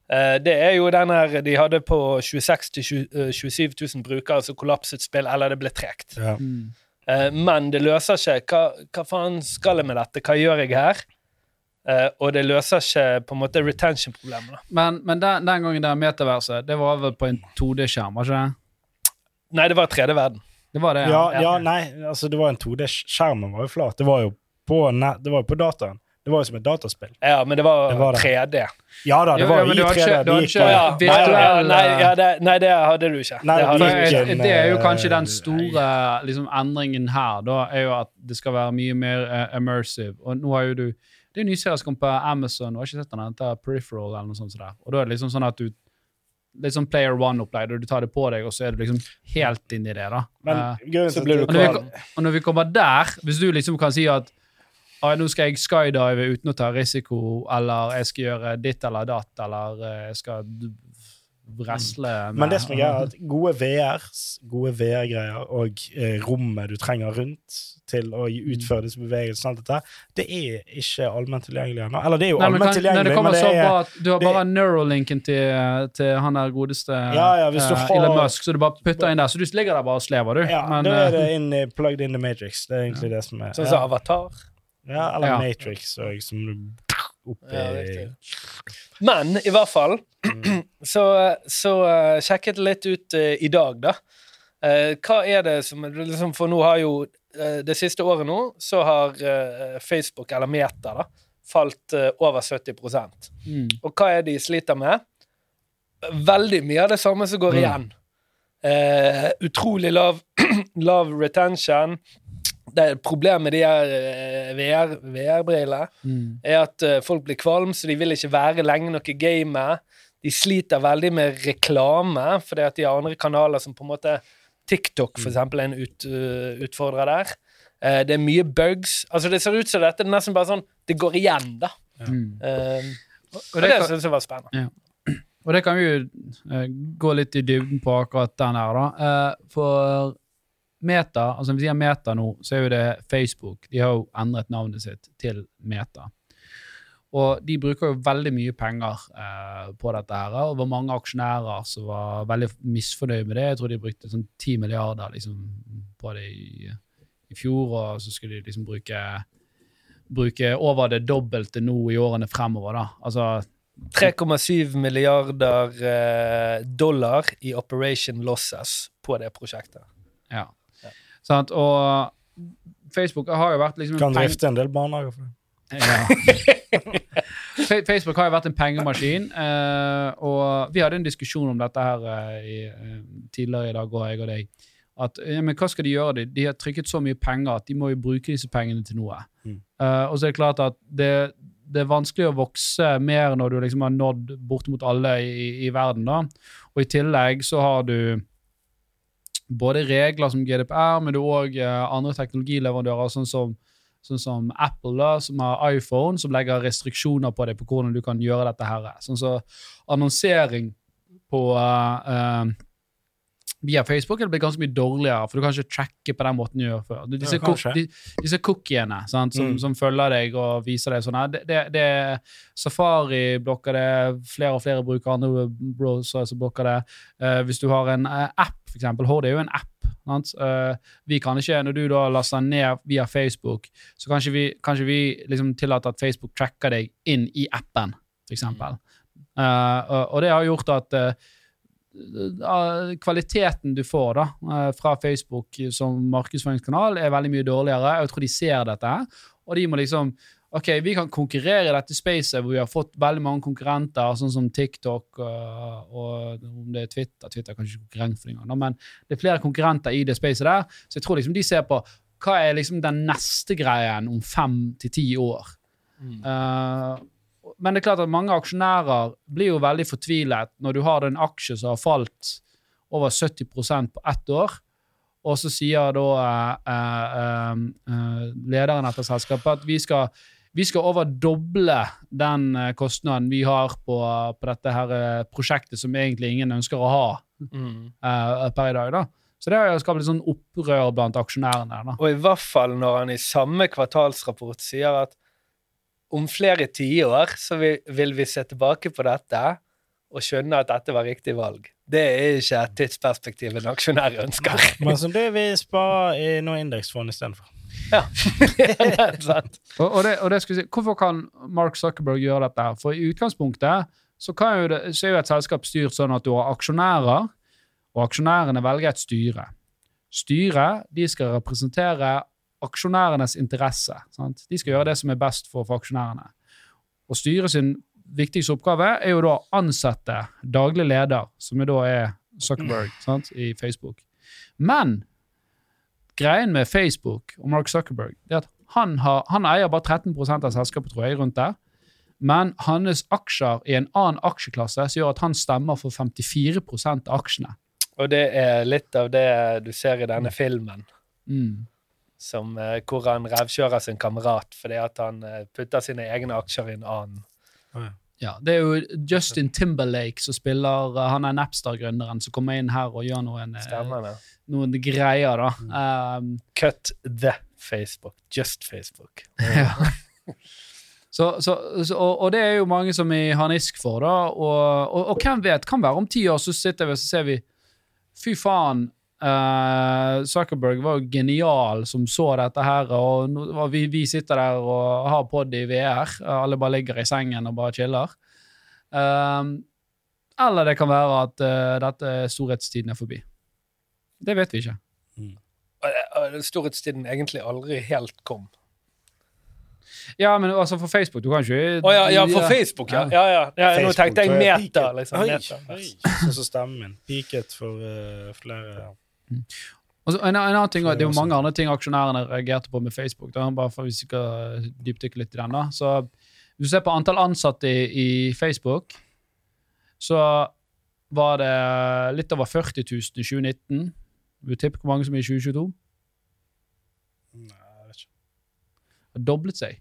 Eh, det er jo den her de hadde på 26 000-27 000 brukere, så kollapset spill, eller det ble tregt. Ja. mm. Uh, men det løser ikke hva, hva faen skal jeg med dette? Hva gjør jeg her? Eh, og det løser ikke på en måte retention-problemet. Men, men den, den gangen der metaverset, det var vel på en 2D-skjerm, var ikke det? Nei, det var 3D-verden. Det var det, Ja, ja, nei, altså det var en 2D. Skjermen var jo flat. Det var jo på, net, det var jo på dataen. Det var jo som et dataspill. Ja, men det var, Det var 3D. Ja da, det var ja, jo i 3D. ikke- Det ikke- Ja, virtuell- nei, ja, det, nei, det hadde du ikke. Nei, det hadde ikke. en, det er jo eh, kanskje den store liksom, endringen her, da, er jo at det skal være mye mer uh, immersive. Og nå har jo du Det er en ny serie som kom på Amazon, og jeg har ikke sett den? Den heter Peripheral eller noe sånt. Så der. Og da er det liksom sånn at du Litt sånn player one-opplegg, og du tar det på deg, og så er du liksom helt inni det, da. Men grunnen så blir du og, når vi, og når vi kommer der, hvis du liksom kan si at ah, nå skal jeg skydive uten å ta risiko, eller jeg skal gjøre ditt eller datt, eller eh, jeg skal wrestle med Men det som er greia, er at gode VR, gode VR-greier og eh, rommet du trenger rundt til å utføre disse bevegelsene, alt dette, det er ikke allment tilgjengelig ennå. Eller det er jo Nei, allment det tilgjengelig, men det så er bra at du har bare neurolinken til, til han der godeste Ja, ja, hvis du eh, har- Elon Musk, så du bare putter inn der. Så du ligger der bare og slever, du. ja, men, da er det eh, inn, i- plugged in the Matrix. Det er egentlig det som er Sånn ja. som Avatar. ja, Eller Ja. Matrix, og som du oppi Ja. Men i hvert fall så, så uh, sjekket det litt ut uh, i dag, da. Uh, hva er det som liksom, For nå har jo Det siste året nå så har eh, Facebook, eller Meta, da, falt eh, over 70 mm. Og hva er det de sliter med? Veldig mye av det samme som går Mm. igjen. Eh, utrolig lav, lav retention. Det Problemet med de her eh, VR VR-brillene Mm. er at eh, folk blir kvalm, så de vil ikke være lenge nok i gamet. De sliter veldig med reklame, fordi at de har andre kanaler som på en måte TikTok, for eksempel, er en ut, uh, utfordrer der. Uh, det er mye bugs. Altså, det ser ut som dette er nesten bare sånn Det går igjen, da. Ja. Uh, Og, og det det syns jeg var spennende. og det kan vi jo eh, gå litt i dybden på akkurat den her, da. Eh, for Meta, altså når vi sier Meta nå, så er jo det Facebook. De har jo endret navnet sitt til Meta. Og de bruker jo veldig mye penger eh, på dette. her, og det var mange aksjonærer som var veldig misfornøyd med det. Jeg tror de brukte sånn 10 milliarder liksom, på det i, i fjor, og så skulle de liksom bruke, bruke over det dobbelte nå i årene fremover. da. Altså, 3,7 milliarder eh, dollar i operation losses på det prosjektet. ja. Sant? Og Facebook har jo vært liksom Kan drifte en del barnehager for det. Ja. Fa- Facebook har jo vært en pengemaskin, eh, og vi hadde en diskusjon om dette her eh, i, eh, tidligere i dag, og jeg og deg. At, ja, men hva skal de gjøre? De, de har trykket så mye penger at de må jo bruke disse pengene til noe. Mm. Uh, og så er det klart at det, det er vanskelig å vokse mer når du liksom har nådd bortimot alle i, i verden. da. Og i tillegg så har du både regler som GDPR, men du har uh, andre teknologileverandører, sånn som Sånn som Apple, da, som har iPhone, som legger restriksjoner på deg på hvordan du kan gjøre dette. her. Sånn som annonsering på uh, eh, via Facebook er det blitt ganske mye dårligere, for du kan ikke tracke på den måten du gjør før. Du- Disse, Ja, de, disse cookiene sant, som, Mm. som følger deg og viser deg sånn det, det, det Safari blokker det, flere og flere bruker andre browsere som blokker det. Uh, hvis du har en uh, app, for eksempel, Horde er jo en app. Sant? Eh, vi kan ikke, Når du da laster ned via Facebook, så kan ikke vi, kan ikke vi liksom tillate at Facebook tracker deg inn i appen, f.eks. eksempel. Eh, og, det har gjort at kvaliteten du får da, eh, fra Facebook som markedsføringskanal, er veldig mye dårligere. Jeg tror de ser dette, og de må liksom Ok, vi kan konkurrere i dette spacet hvor vi har fått veldig mange konkurrenter, sånn som TikTok og, og om det er Twitter. Twitter er kanskje ikke konkurrent for engang, men det er flere konkurrenter i det spacet der, så jeg tror liksom de ser på hva er liksom den neste greien om fem til ti år. Eh, men det er klart at mange aksjonærer blir jo veldig fortvilet når du har en aksje som har falt over 70% på ett år, og så sier da eh, eh, eh, lederen etter selskapet at vi skal, vi skal over doble den eh, kostnaden vi har på, på dette her eh, prosjektet som egentlig ingen ønsker å ha Mm. eh, per i dag. da. Så det har jo skapt litt sånn opprør blant aksjonærene. da. Og i hvert fall når han i samme kvartalsrapport sier at om flere tiår så vil, vil vi se tilbake på dette og skjønne at dette var riktig valg. Det er ikke et tidsperspektiv en aksjonær ønsker. Men som det vil spare i noe indeksfond istedenfor. Ja. Sant? Og, og, det, og det si, Hvorfor kan Mark Zuckerberg gjøre dette? her? For i utgangspunktet så, kan jo det, så er jo et selskap styrt sånn at du har aksjonærer, og aksjonærene velger et styre. Styret de skal representere aksjonærenes interesse. Sant? De skal gjøre det som er best for, for aksjonærene. Og styret sin viktigste oppgave er jo da å ansette daglig leder, som da er Zuckerberg sant? i Facebook. Men greien med Facebook og Mark Zuckerberg det er at han, har, han eier bare 13% av selskapet, tror jeg, rundt der. Men hans aksjer i en annen aksjeklasse som gjør at han stemmer for 54 av aksjene. Og det er litt av det du ser i denne filmen, Mm. Som, eh, hvor han revkjører sin kamerat fordi at han eh, putter sine egne aksjer i en annen. Ja, Det er jo Justin Timberlake som spiller uh, Han er Napster-gründeren som kommer inn her og gjør noen, eh, Stemmer noen greier, da. Um, Cut the Facebook. Just Facebook. ja. Så, så, så, og, og det er jo mange som vi har nisk for, da. Og, og, og hvem vet, kan være om ti år så sitter vi og så ser vi Fy faen, eh, Zuckerberg var jo genial som så dette her, og, nå- vi, vi sitter der og har pod i VR. Alle bare ligger i sengen og bare chiller. Uh, eller det kan være at uh, dette storhetstiden er forbi. Det vet vi ikke. Og- og Storhetstiden egentlig aldri helt kom. Ja, men altså for Facebook, du kan ikke oh, ja, ja, for Facebook, ja. ja, ja. ja nå Facebook, tenkte jeg meta. liksom. Meta. Oi, oi. Sånn som stemmen min. Peaket for uh, flere Og så en, en annen ting, Det er jo mange andre ting aksjonærene reagerte på med Facebook. Da, bare for hvis vi skal dypdykke litt i den da. Så Hvis du ser på antall ansatte i, i Facebook, så var det litt over 40 000 i 2019. Vil du tippe hvor mange som er i 2022? Nei, jeg vet ikke. Det har doblet seg.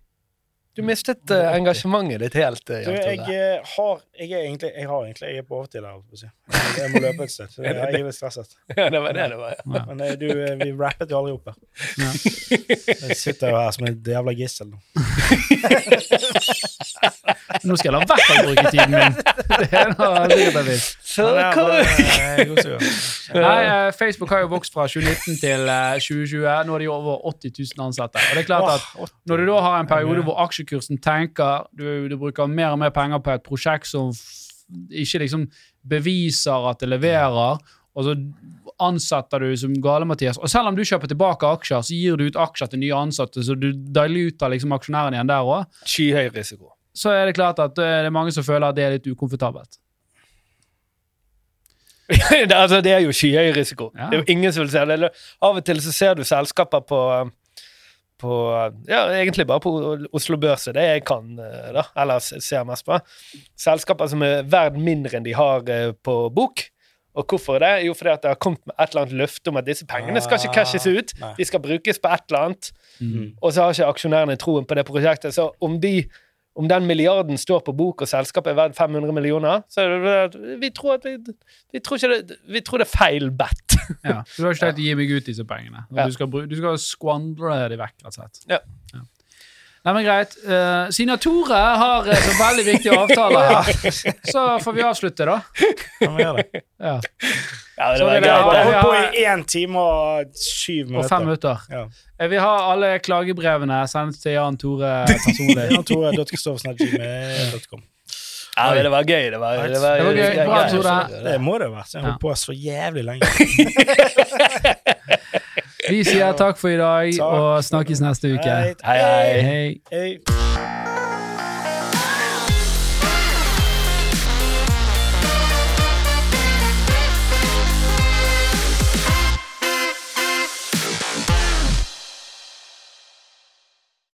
Du mistet uh, engasjementet ditt helt. Uh, Du, jeg Tore. eh, har Jeg er egentlig Jeg har egentlig Jeg er på overtid her. Jeg- Jeg må løpe et sted. Så jeg, jeg er litt stresset. Ja, det var det det var. ja. Men du, vi rappet jo aldri opp her. Ja. Jeg sitter jo her som et jævla gissel nå. Nå skal jeg la være å bruke tiden min. Det er noe sikkert jeg er eh, god. Nei, Facebook har jo vokst fra 2019 til eh, 2020. Nå er de over 80 000 ansatte. Og det er klart at Når du da har en periode hvor aksjekursen tenker, du, du bruker mer og mer penger på et prosjekt som ikke liksom beviser at det leverer, og så ansetter du som gale-Mathias. Og selv om du kjøper tilbake aksjer, så gir du ut aksjer til nye ansatte, så du diluter liksom aksjonæren igjen der òg. Skyhøy risiko. Så er det klart at eh, det er mange som føler at det er litt ukomfortabelt. det, altså, det er jo skyhøy risiko. Ja. Det er jo ingen som vil se det. Av og til så ser du selskaper på på, ja, egentlig bare på Oslo Børs, det jeg kan, eh, da, eller ser mest på. Selskaper som er verdt mindre enn de har eh, på bok. Og hvorfor det? Jo, fordi at det har kommet med et eller annet løfte om at disse pengene skal ikke cashes ut. De skal brukes på et eller annet. Mm. Og så har ikke aksjonærene troen på det prosjektet. Så om, de, om den milliarden står på bok, og selskapet er verdt 500 millioner, så vi tror, at vi, vi, tror det, vi tror det er feil bet. Ja, du har ikke tenkt å gi meg ut disse pengene. Ja. Du, skal, du skal skvandre de vekk, rett og slett. Ja. Nei, men greit. Uh, siden Tore har uh, en veldig viktige avtaler her, så får vi avslutte, da. Ja, vi gjør det? Ja. Ja, det var det Vi har holdt på i én time og syv Og fem minutter. minutter. Ja. Eh, Vi har alle klagebrevene sendt til Jan Tore personlig. Jan Tore. Ja, men det var gøy. Det var, det var, Det var gøy. Bra, Tore. Det må det ha vært. Jeg har holdt på så jævlig lenge. Vi sier takk for i dag, Takk. og snakkes neste uke. Hei, hei. Hei. Hei.